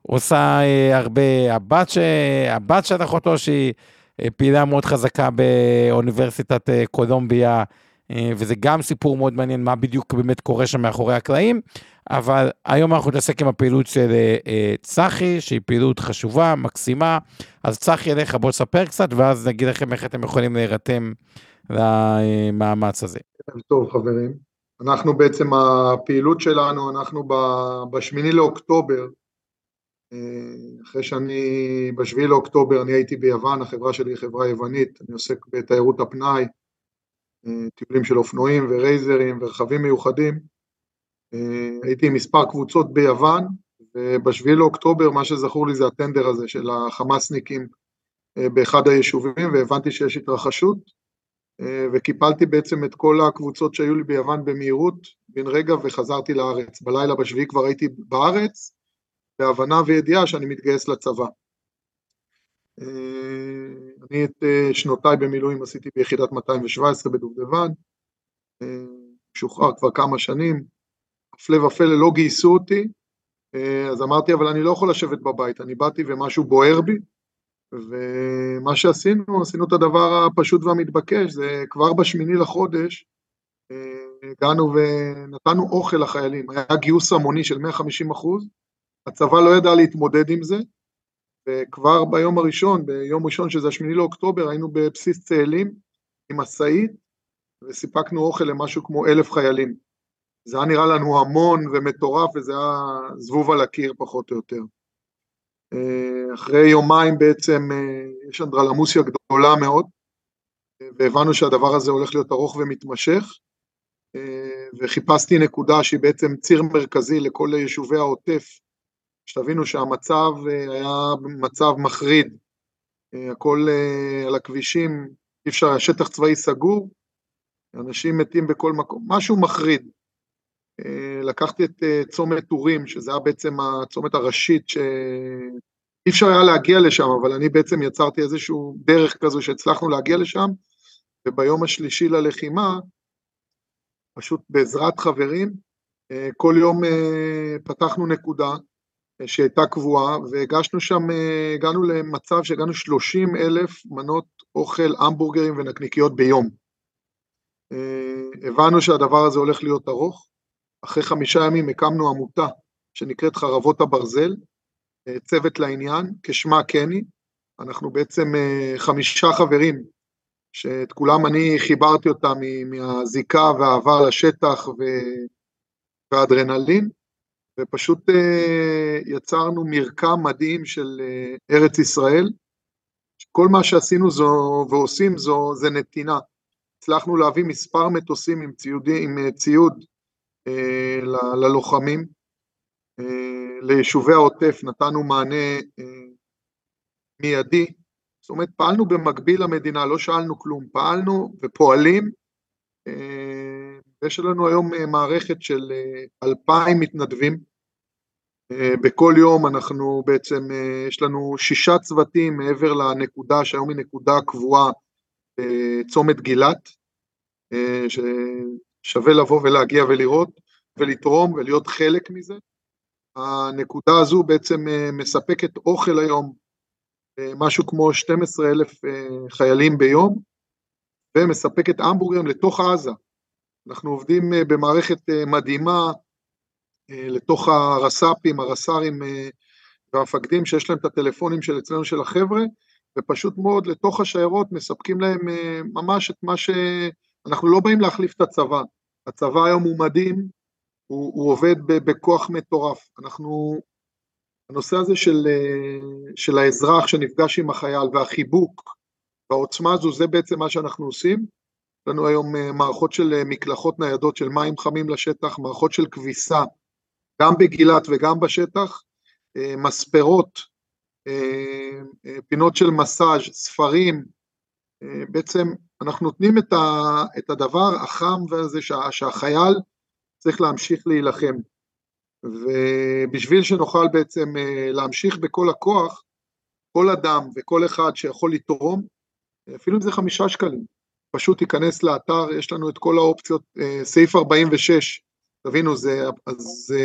עושה אה, הרבה, הבת, ש... הבת של אחותו, שהיא אה, פעילה מאוד חזקה באוניברסיטת אה, קולומביה, אה, וזה גם סיפור מאוד מעניין, מה בדיוק באמת קורה שם מאחורי הקלעים. אבל היום אנחנו נתעסק עם הפעילות של אה, אה, צחי, שהיא פעילות חשובה, מקסימה. אז צחי אליך, בוא תספר קצת, ואז נגיד לכם איך אתם יכולים להירתם למאמץ הזה. טוב, חברים. אנחנו בעצם, הפעילות שלנו, אנחנו בשמיני לאוקטובר, אה, אחרי שאני, בשביעי לאוקטובר אני הייתי ביוון, החברה שלי היא חברה יוונית, אני עוסק בתיירות הפנאי, טיולים של אופנועים ורייזרים ורכבים מיוחדים. אה, הייתי עם מספר קבוצות ביוון, ובשביעי לאוקטובר מה שזכור לי זה הטנדר הזה של החמאסניקים אה, באחד היישובים, והבנתי שיש התרחשות, אה, וקיפלתי בעצם את כל הקבוצות שהיו לי ביוון במהירות, בן רגע וחזרתי לארץ. בלילה בשביעי כבר הייתי בארץ, בהבנה וידיעה שאני מתגייס לצבא. אני את שנותיי במילואים עשיתי ביחידת 217 בדובדבן, משוחרר כבר כמה שנים, הפלא ופלא לא גייסו אותי, אה, אז אמרתי, אבל אני לא יכול לשבת בבית, אני באתי ומשהו בוער בי, ומה שעשינו, עשינו את הדבר הפשוט והמתבקש, זה כבר בשמיני לחודש, אה, הגענו ונתנו אוכל לחיילים, היה גיוס המוני של 150 אחוז, הצבא לא ידע להתמודד עם זה, וכבר ביום הראשון, ביום ראשון שזה השמיני לאוקטובר, היינו בבסיס צאלים עם משאית, וסיפקנו אוכל למשהו כמו אלף חיילים. זה היה נראה לנו המון ומטורף, וזה היה זבוב על הקיר פחות או יותר. אה, אחרי יומיים בעצם אה, יש אנדרלמוסיה גדולה מאוד, והבנו שהדבר הזה הולך להיות ארוך ומתמשך, אה, וחיפשתי נקודה שהיא בעצם ציר מרכזי לכל יישובי העוטף, שתבינו שהמצב היה מצב מחריד, הכל על הכבישים, אי אפשר, השטח צבאי סגור, אנשים מתים בכל מקום, משהו מחריד. אה, לקחתי את אה, צומת טורים, שזה היה בעצם הצומת הראשית שאי אפשר היה להגיע לשם, אבל אני בעצם יצרתי איזשהו דרך כזו שהצלחנו להגיע לשם, וביום השלישי ללחימה, פשוט בעזרת חברים, אה, כל יום פתחנו נקודה שהייתה קבועה, והגשנו שם, הגענו למצב שהגענו 30 אלף מנות אוכל, המבורגרים ונקניקיות ביום. הבנו שהדבר הזה הולך להיות ארוך, אחרי חמישה ימים הקמנו עמותה שנקראת חרבות הברזל, אה, צוות לעניין, כשמה קני, אנחנו בעצם אה, חמישה חברים, שאת כולם אני חיברתי אותם מהזיקה והעבר לשטח והאדרנלין, ופשוט אה, יצרנו מרקם מדהים של ארץ ישראל, כל מה שעשינו זו, ועושים זו, זה נתינה. הצלחנו להביא מספר מטוסים עם, ציוד, עם ציוד ללוחמים. ליישובי העוטף נתנו מענה מיידי, זאת אומרת פעלנו במקביל למדינה, לא שאלנו כלום, פעלנו ופועלים, ויש לנו היום מערכת של אלפיים מתנדבים, בכל יום אנחנו בעצם, יש לנו שישה צוותים מעבר לנקודה שהיום היא נקודה קבועה בצומת גילת, ששווה לבוא ולהגיע ולראות ולתרום ולהיות חלק מזה. הנקודה הזו בעצם מספקת אוכל היום משהו כמו 12 אלף חיילים ביום ומספקת המבורגרים לתוך עזה. אנחנו עובדים במערכת מדהימה לתוך הרס"פים, הרס"רים והמפקדים שיש להם את הטלפונים של אצלנו של החבר'ה ופשוט מאוד לתוך השיירות מספקים להם ממש את מה ש... אנחנו לא באים להחליף את הצבא, הצבא היום הוא מדהים, הוא, הוא עובד בכוח מטורף, אנחנו, הנושא הזה של, של האזרח שנפגש עם החייל והחיבוק והעוצמה הזו זה בעצם מה שאנחנו עושים, יש לנו היום מערכות של מקלחות ניידות של מים חמים לשטח, מערכות של כביסה גם בגילת וגם בשטח, מספרות, פינות של מסאז', ספרים, בעצם אנחנו נותנים את, ה, את הדבר החם והזה שה, שהחייל צריך להמשיך להילחם. ובשביל שנוכל בעצם להמשיך בכל הכוח, כל אדם וכל אחד שיכול לתרום, אפילו אם זה חמישה שקלים, פשוט ייכנס לאתר, יש לנו את כל האופציות, סעיף 46, תבינו, זה, זה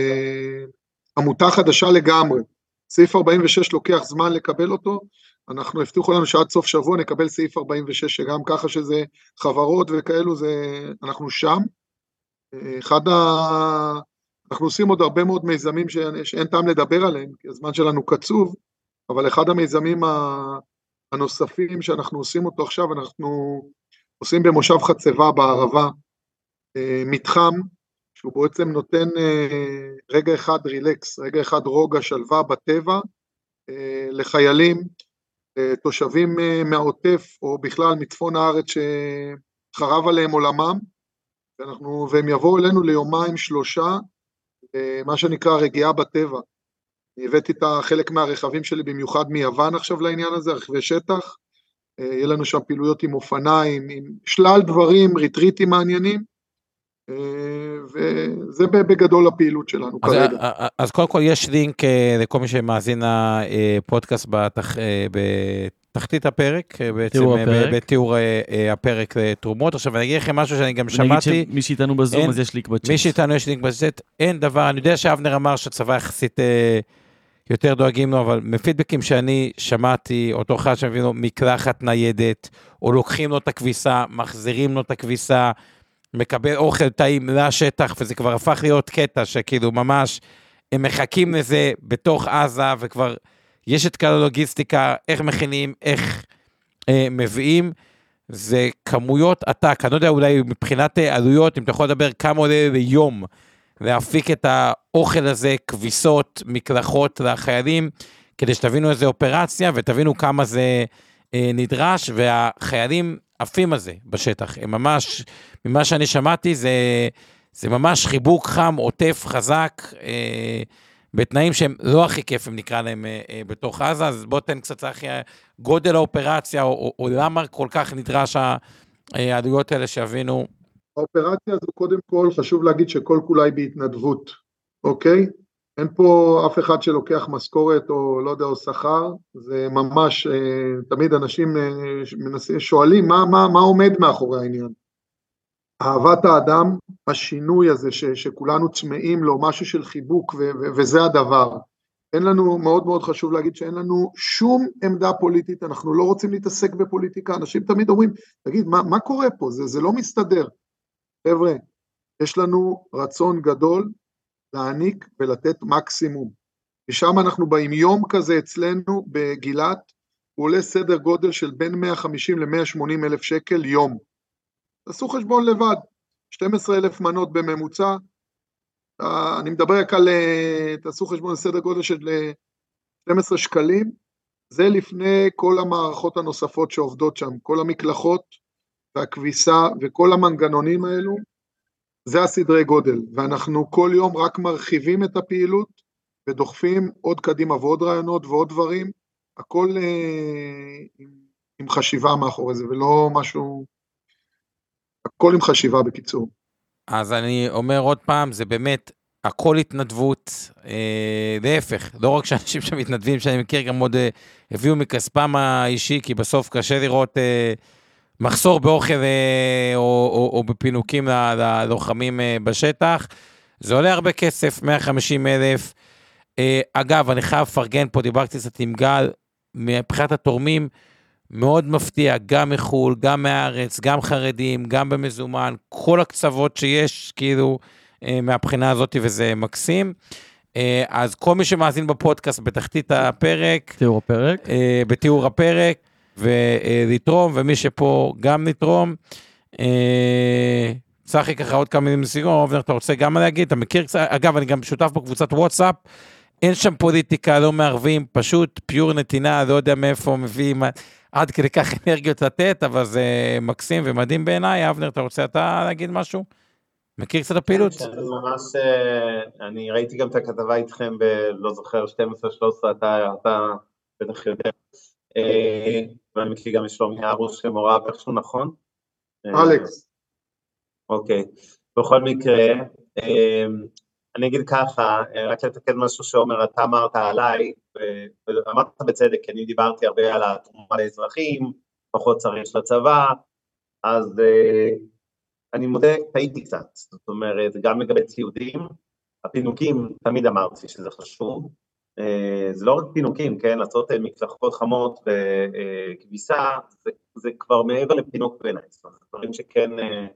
עמותה חדשה לגמרי, סעיף 46 לוקח זמן לקבל אותו, אנחנו הבטיחו לנו שעד סוף שבוע נקבל סעיף 46, שגם ככה שזה חברות וכאלו, זה, אנחנו שם. אחד ה... אנחנו עושים עוד הרבה מאוד מיזמים ש... שאין טעם לדבר עליהם, כי הזמן שלנו קצוב, אבל אחד המיזמים הנוספים שאנחנו עושים אותו עכשיו, אנחנו עושים במושב חצבה בערבה מתחם, שהוא בעצם נותן רגע אחד רילקס, רגע אחד רוגע, שלווה בטבע, לחיילים, תושבים מהעוטף או בכלל מצפון הארץ שחרב עליהם עולמם, ואנחנו, והם יבואו אלינו ליומיים שלושה, מה שנקרא רגיעה בטבע. אני הבאתי את חלק מהרכבים שלי במיוחד מיוון עכשיו לעניין הזה, רכבי שטח, יהיה לנו שם פעילויות עם אופניים, עם שלל דברים, ריטריטים מעניינים, וזה בגדול הפעילות שלנו אז, כרגע. אז קודם כל יש לינק לכל מי שמאזין לפודקאסט בתח, בתחתית הפרק, בעצם הפרק. בתיאור הפרק לתרומות. עכשיו אני אגיד לכם משהו שאני גם שמעתי, נגיד שמי שאיתנו בזום אין- אז יש לינק בצ'אט. מי שאיתנו יש לינק בצ'אט, אין דבר, אני יודע שאבנר אמר שהצבא יחסית אה, יותר דואגים לו, אבל מפידבקים שאני שמעתי, אותו אחד שמביא לו מקלחת ניידת, או לוקחים לו את הכביסה, מחזירים לו את הכביסה, מקבל אוכל טעים לשטח, וזה כבר הפך להיות קטע שכאילו ממש, הם מחכים לזה בתוך עזה, וכבר יש את כל הלוגיסטיקה, איך מכינים, איך אה, מביאים. זה כמויות עתק, אני לא יודע אולי מבחינת אה, עלויות, אם אתה יכול לדבר כמה עולה ליום להפיק את האוכל הזה, כביסות, מקלחות לחיילים, כדי שתבינו איזה אופרציה ותבינו כמה זה אה, נדרש, והחיילים עפים על זה בשטח, הם ממש, ממה שאני שמעתי, זה, זה ממש חיבוק חם, עוטף, חזק, אה, בתנאים שהם לא הכי כיפים, נקרא להם, אה, אה, בתוך עזה, אז בוא תן קצת, צחי, גודל האופרציה, או, או, או למה כל כך נדרש העלויות האלה שיבינו. האופרציה הזו קודם כל חשוב להגיד שכל כולה היא בהתנדבות, אוקיי? אין פה אף אחד שלוקח משכורת או לא יודע, או שכר, זה ממש, אה, תמיד אנשים אה, מנסים, שואלים מה, מה, מה עומד מאחורי העניין. אהבת האדם, השינוי הזה ש, שכולנו צמאים לו, משהו של חיבוק ו, ו, וזה הדבר. אין לנו, מאוד מאוד חשוב להגיד שאין לנו שום עמדה פוליטית, אנחנו לא רוצים להתעסק בפוליטיקה, אנשים תמיד אומרים, תגיד, מה, מה קורה פה? זה, זה לא מסתדר. חבר'ה, יש לנו רצון גדול להעניק ולתת מקסימום. משם אנחנו באים. יום כזה אצלנו בגילת, הוא עולה סדר גודל של בין 150 ל-180 אלף שקל יום. תעשו חשבון לבד, 12 אלף מנות בממוצע, אה, אני מדבר רק על, אה, תעשו חשבון סדר גודל של אה, 12 שקלים, זה לפני כל המערכות הנוספות שעובדות שם, כל המקלחות והכביסה וכל המנגנונים האלו, זה הסדרי גודל, ואנחנו כל יום רק מרחיבים את הפעילות ודוחפים עוד קדימה ועוד רעיונות ועוד דברים, הכל אה, עם, עם חשיבה מאחורי זה, ולא משהו, הכל עם חשיבה בקיצור. אז אני אומר עוד פעם, זה באמת הכל התנדבות, אה, להפך, לא רק שאנשים שמתנדבים, שאני מכיר גם עוד אה, הביאו מכספם האישי, כי בסוף קשה לראות אה, מחסור באוכל אה, או, או, או בפינוקים ללוחמים אה, בשטח. זה עולה הרבה כסף, 150 אלף. אה, אגב, אני חייב לפרגן פה, דיברתי קצת עם גל, מבחינת התורמים, מאוד מפתיע, גם מחו"ל, גם מהארץ, גם חרדים, גם במזומן, כל הקצוות שיש, כאילו, מהבחינה הזאת, וזה מקסים. אז כל מי שמאזין בפודקאסט בתחתית הפרק, תיאור הפרק, בתיאור הפרק, ולתרום, ומי שפה גם לתרום. צחי ככה עוד כמה מילים לסיום, אובנר, אתה רוצה גם להגיד? אתה מכיר קצת, אגב, אני גם שותף בקבוצת וואטסאפ, אין שם פוליטיקה, לא מערבים, פשוט פיור נתינה, לא יודע מאיפה מביאים, עד כדי כך אנרגיות לתת, אבל זה מקסים ומדהים בעיניי. אבנר, אתה רוצה אתה להגיד משהו? מכיר קצת הפעילות? ממש, אה, אני ראיתי גם את הכתבה איתכם ב... לא זוכר, 12-13, אתה, אתה בטח יודע. אה, ואני מכיר גם את שלומי ארוש שמורה איכשהו נכון? אה, אלכס. אוקיי. בכל מקרה, אני אגיד ככה, רק לתקן משהו שעומר, אתה אמרת עליי, ואמרת בצדק, כי אני דיברתי הרבה על התרומה לאזרחים, פחות צריך לצבא, אז אני מודה, טעיתי קצת, זאת אומרת, גם לגבי ציודים, הפינוקים, תמיד אמרתי שזה חשוב, אה, זה לא רק פינוקים, כן, לעשות אה, מקלחות חמות וכביסה, זה, זה כבר מעבר לפינוק בעיניי, זאת אומרת, דברים שכן אה,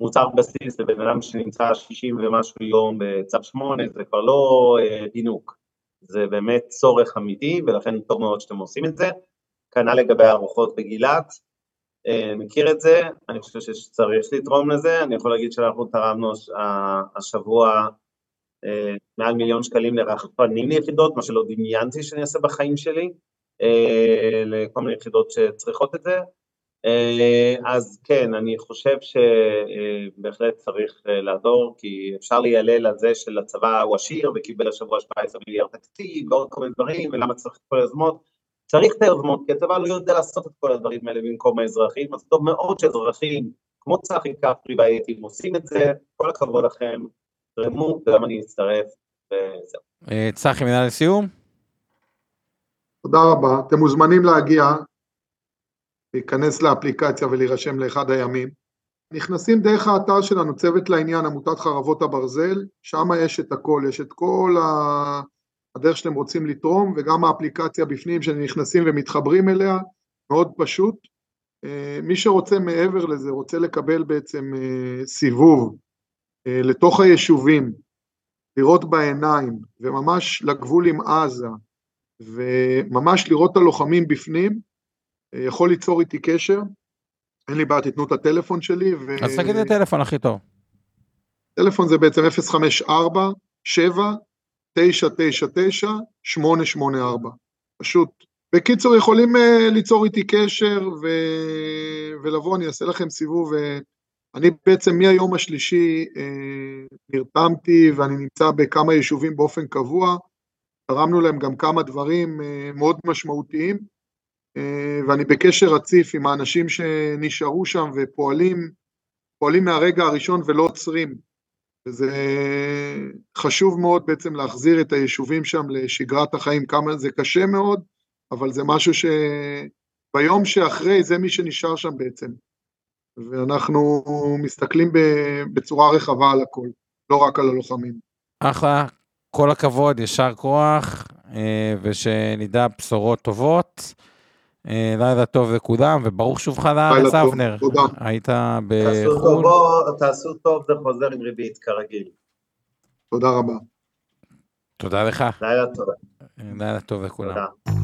מוצר בסיס לבן אדם שנמצא 60 ומשהו יום בצו 8, זה כבר לא פינוק, זה באמת צורך אמיתי, ולכן טוב מאוד שאתם עושים את זה. כנ"ל לגבי ארוחות בגילת, אה, מכיר את זה, אני חושב שצריך לתרום לזה, אני יכול להגיד שאנחנו תרמנו השבוע אה, מעל מיליון שקלים לרחפנים ליחידות, מה שלא דמיינתי שאני אעשה בחיים שלי, אה, לכל מיני יחידות שצריכות את זה, אז כן, אני חושב שבהחלט צריך לעזור, כי אפשר להיעלל על זה שלצבא הוא עשיר וקיבל השבוע 17 מיליארד תקציב ועוד כל מיני דברים, ולמה צריך את כל היוזמות, צריך את היוזמות, כי הצבא לא יודע לעשות את כל הדברים האלה במקום האזרחים, אז טוב מאוד שאזרחים כמו צחי כפרי והייטים עושים את זה, כל הכבוד לכם, תרמו, וגם אני אצטרף, וזהו. אה, צחי, מילה לסיום? תודה רבה, אתם מוזמנים להגיע, להיכנס לאפליקציה ולהירשם לאחד הימים. נכנסים דרך האתר שלנו, צוות לעניין, עמותת חרבות הברזל, שם יש את הכל, יש את כל ה... הדרך שאתם רוצים לתרום, וגם האפליקציה בפנים שנכנסים ומתחברים אליה, מאוד פשוט. אה, מי שרוצה מעבר לזה, רוצה לקבל בעצם אה, סיבוב לתוך היישובים, לראות בעיניים, וממש לגבול עם עזה, וממש לראות את הלוחמים בפנים, יכול ליצור איתי קשר. אין לי בעיה, תיתנו את הטלפון שלי. ו... אז תגיד לי הטלפון הכי טוב. טלפון זה בעצם 054 7 999-884, פשוט. בקיצור, יכולים uh, ליצור איתי קשר ו... ולבוא, אני אעשה לכם סיבוב. Uh, אני בעצם מהיום השלישי uh, נרתמתי ואני נמצא בכמה יישובים באופן קבוע, תרמנו להם גם כמה דברים uh, מאוד משמעותיים, uh, ואני בקשר רציף עם האנשים שנשארו שם ופועלים, פועלים מהרגע הראשון ולא עוצרים. וזה חשוב מאוד בעצם להחזיר את היישובים שם לשגרת החיים, כמה זה קשה מאוד, אבל זה משהו שביום שאחרי זה מי שנשאר שם בעצם. ואנחנו מסתכלים בצורה רחבה על הכל, לא רק על הלוחמים. אחלה, כל הכבוד, יישר כוח, אה, ושנדע בשורות טובות. אה, לילה טוב לכולם, וברוך שובך לארץ, אבנר. תודה. היית בחו"ל. תעשו טוב, זה חוזר עם ריבית, כרגיל. תודה רבה. תודה לך. לילה טוב. לילה טוב לכולם. תודה.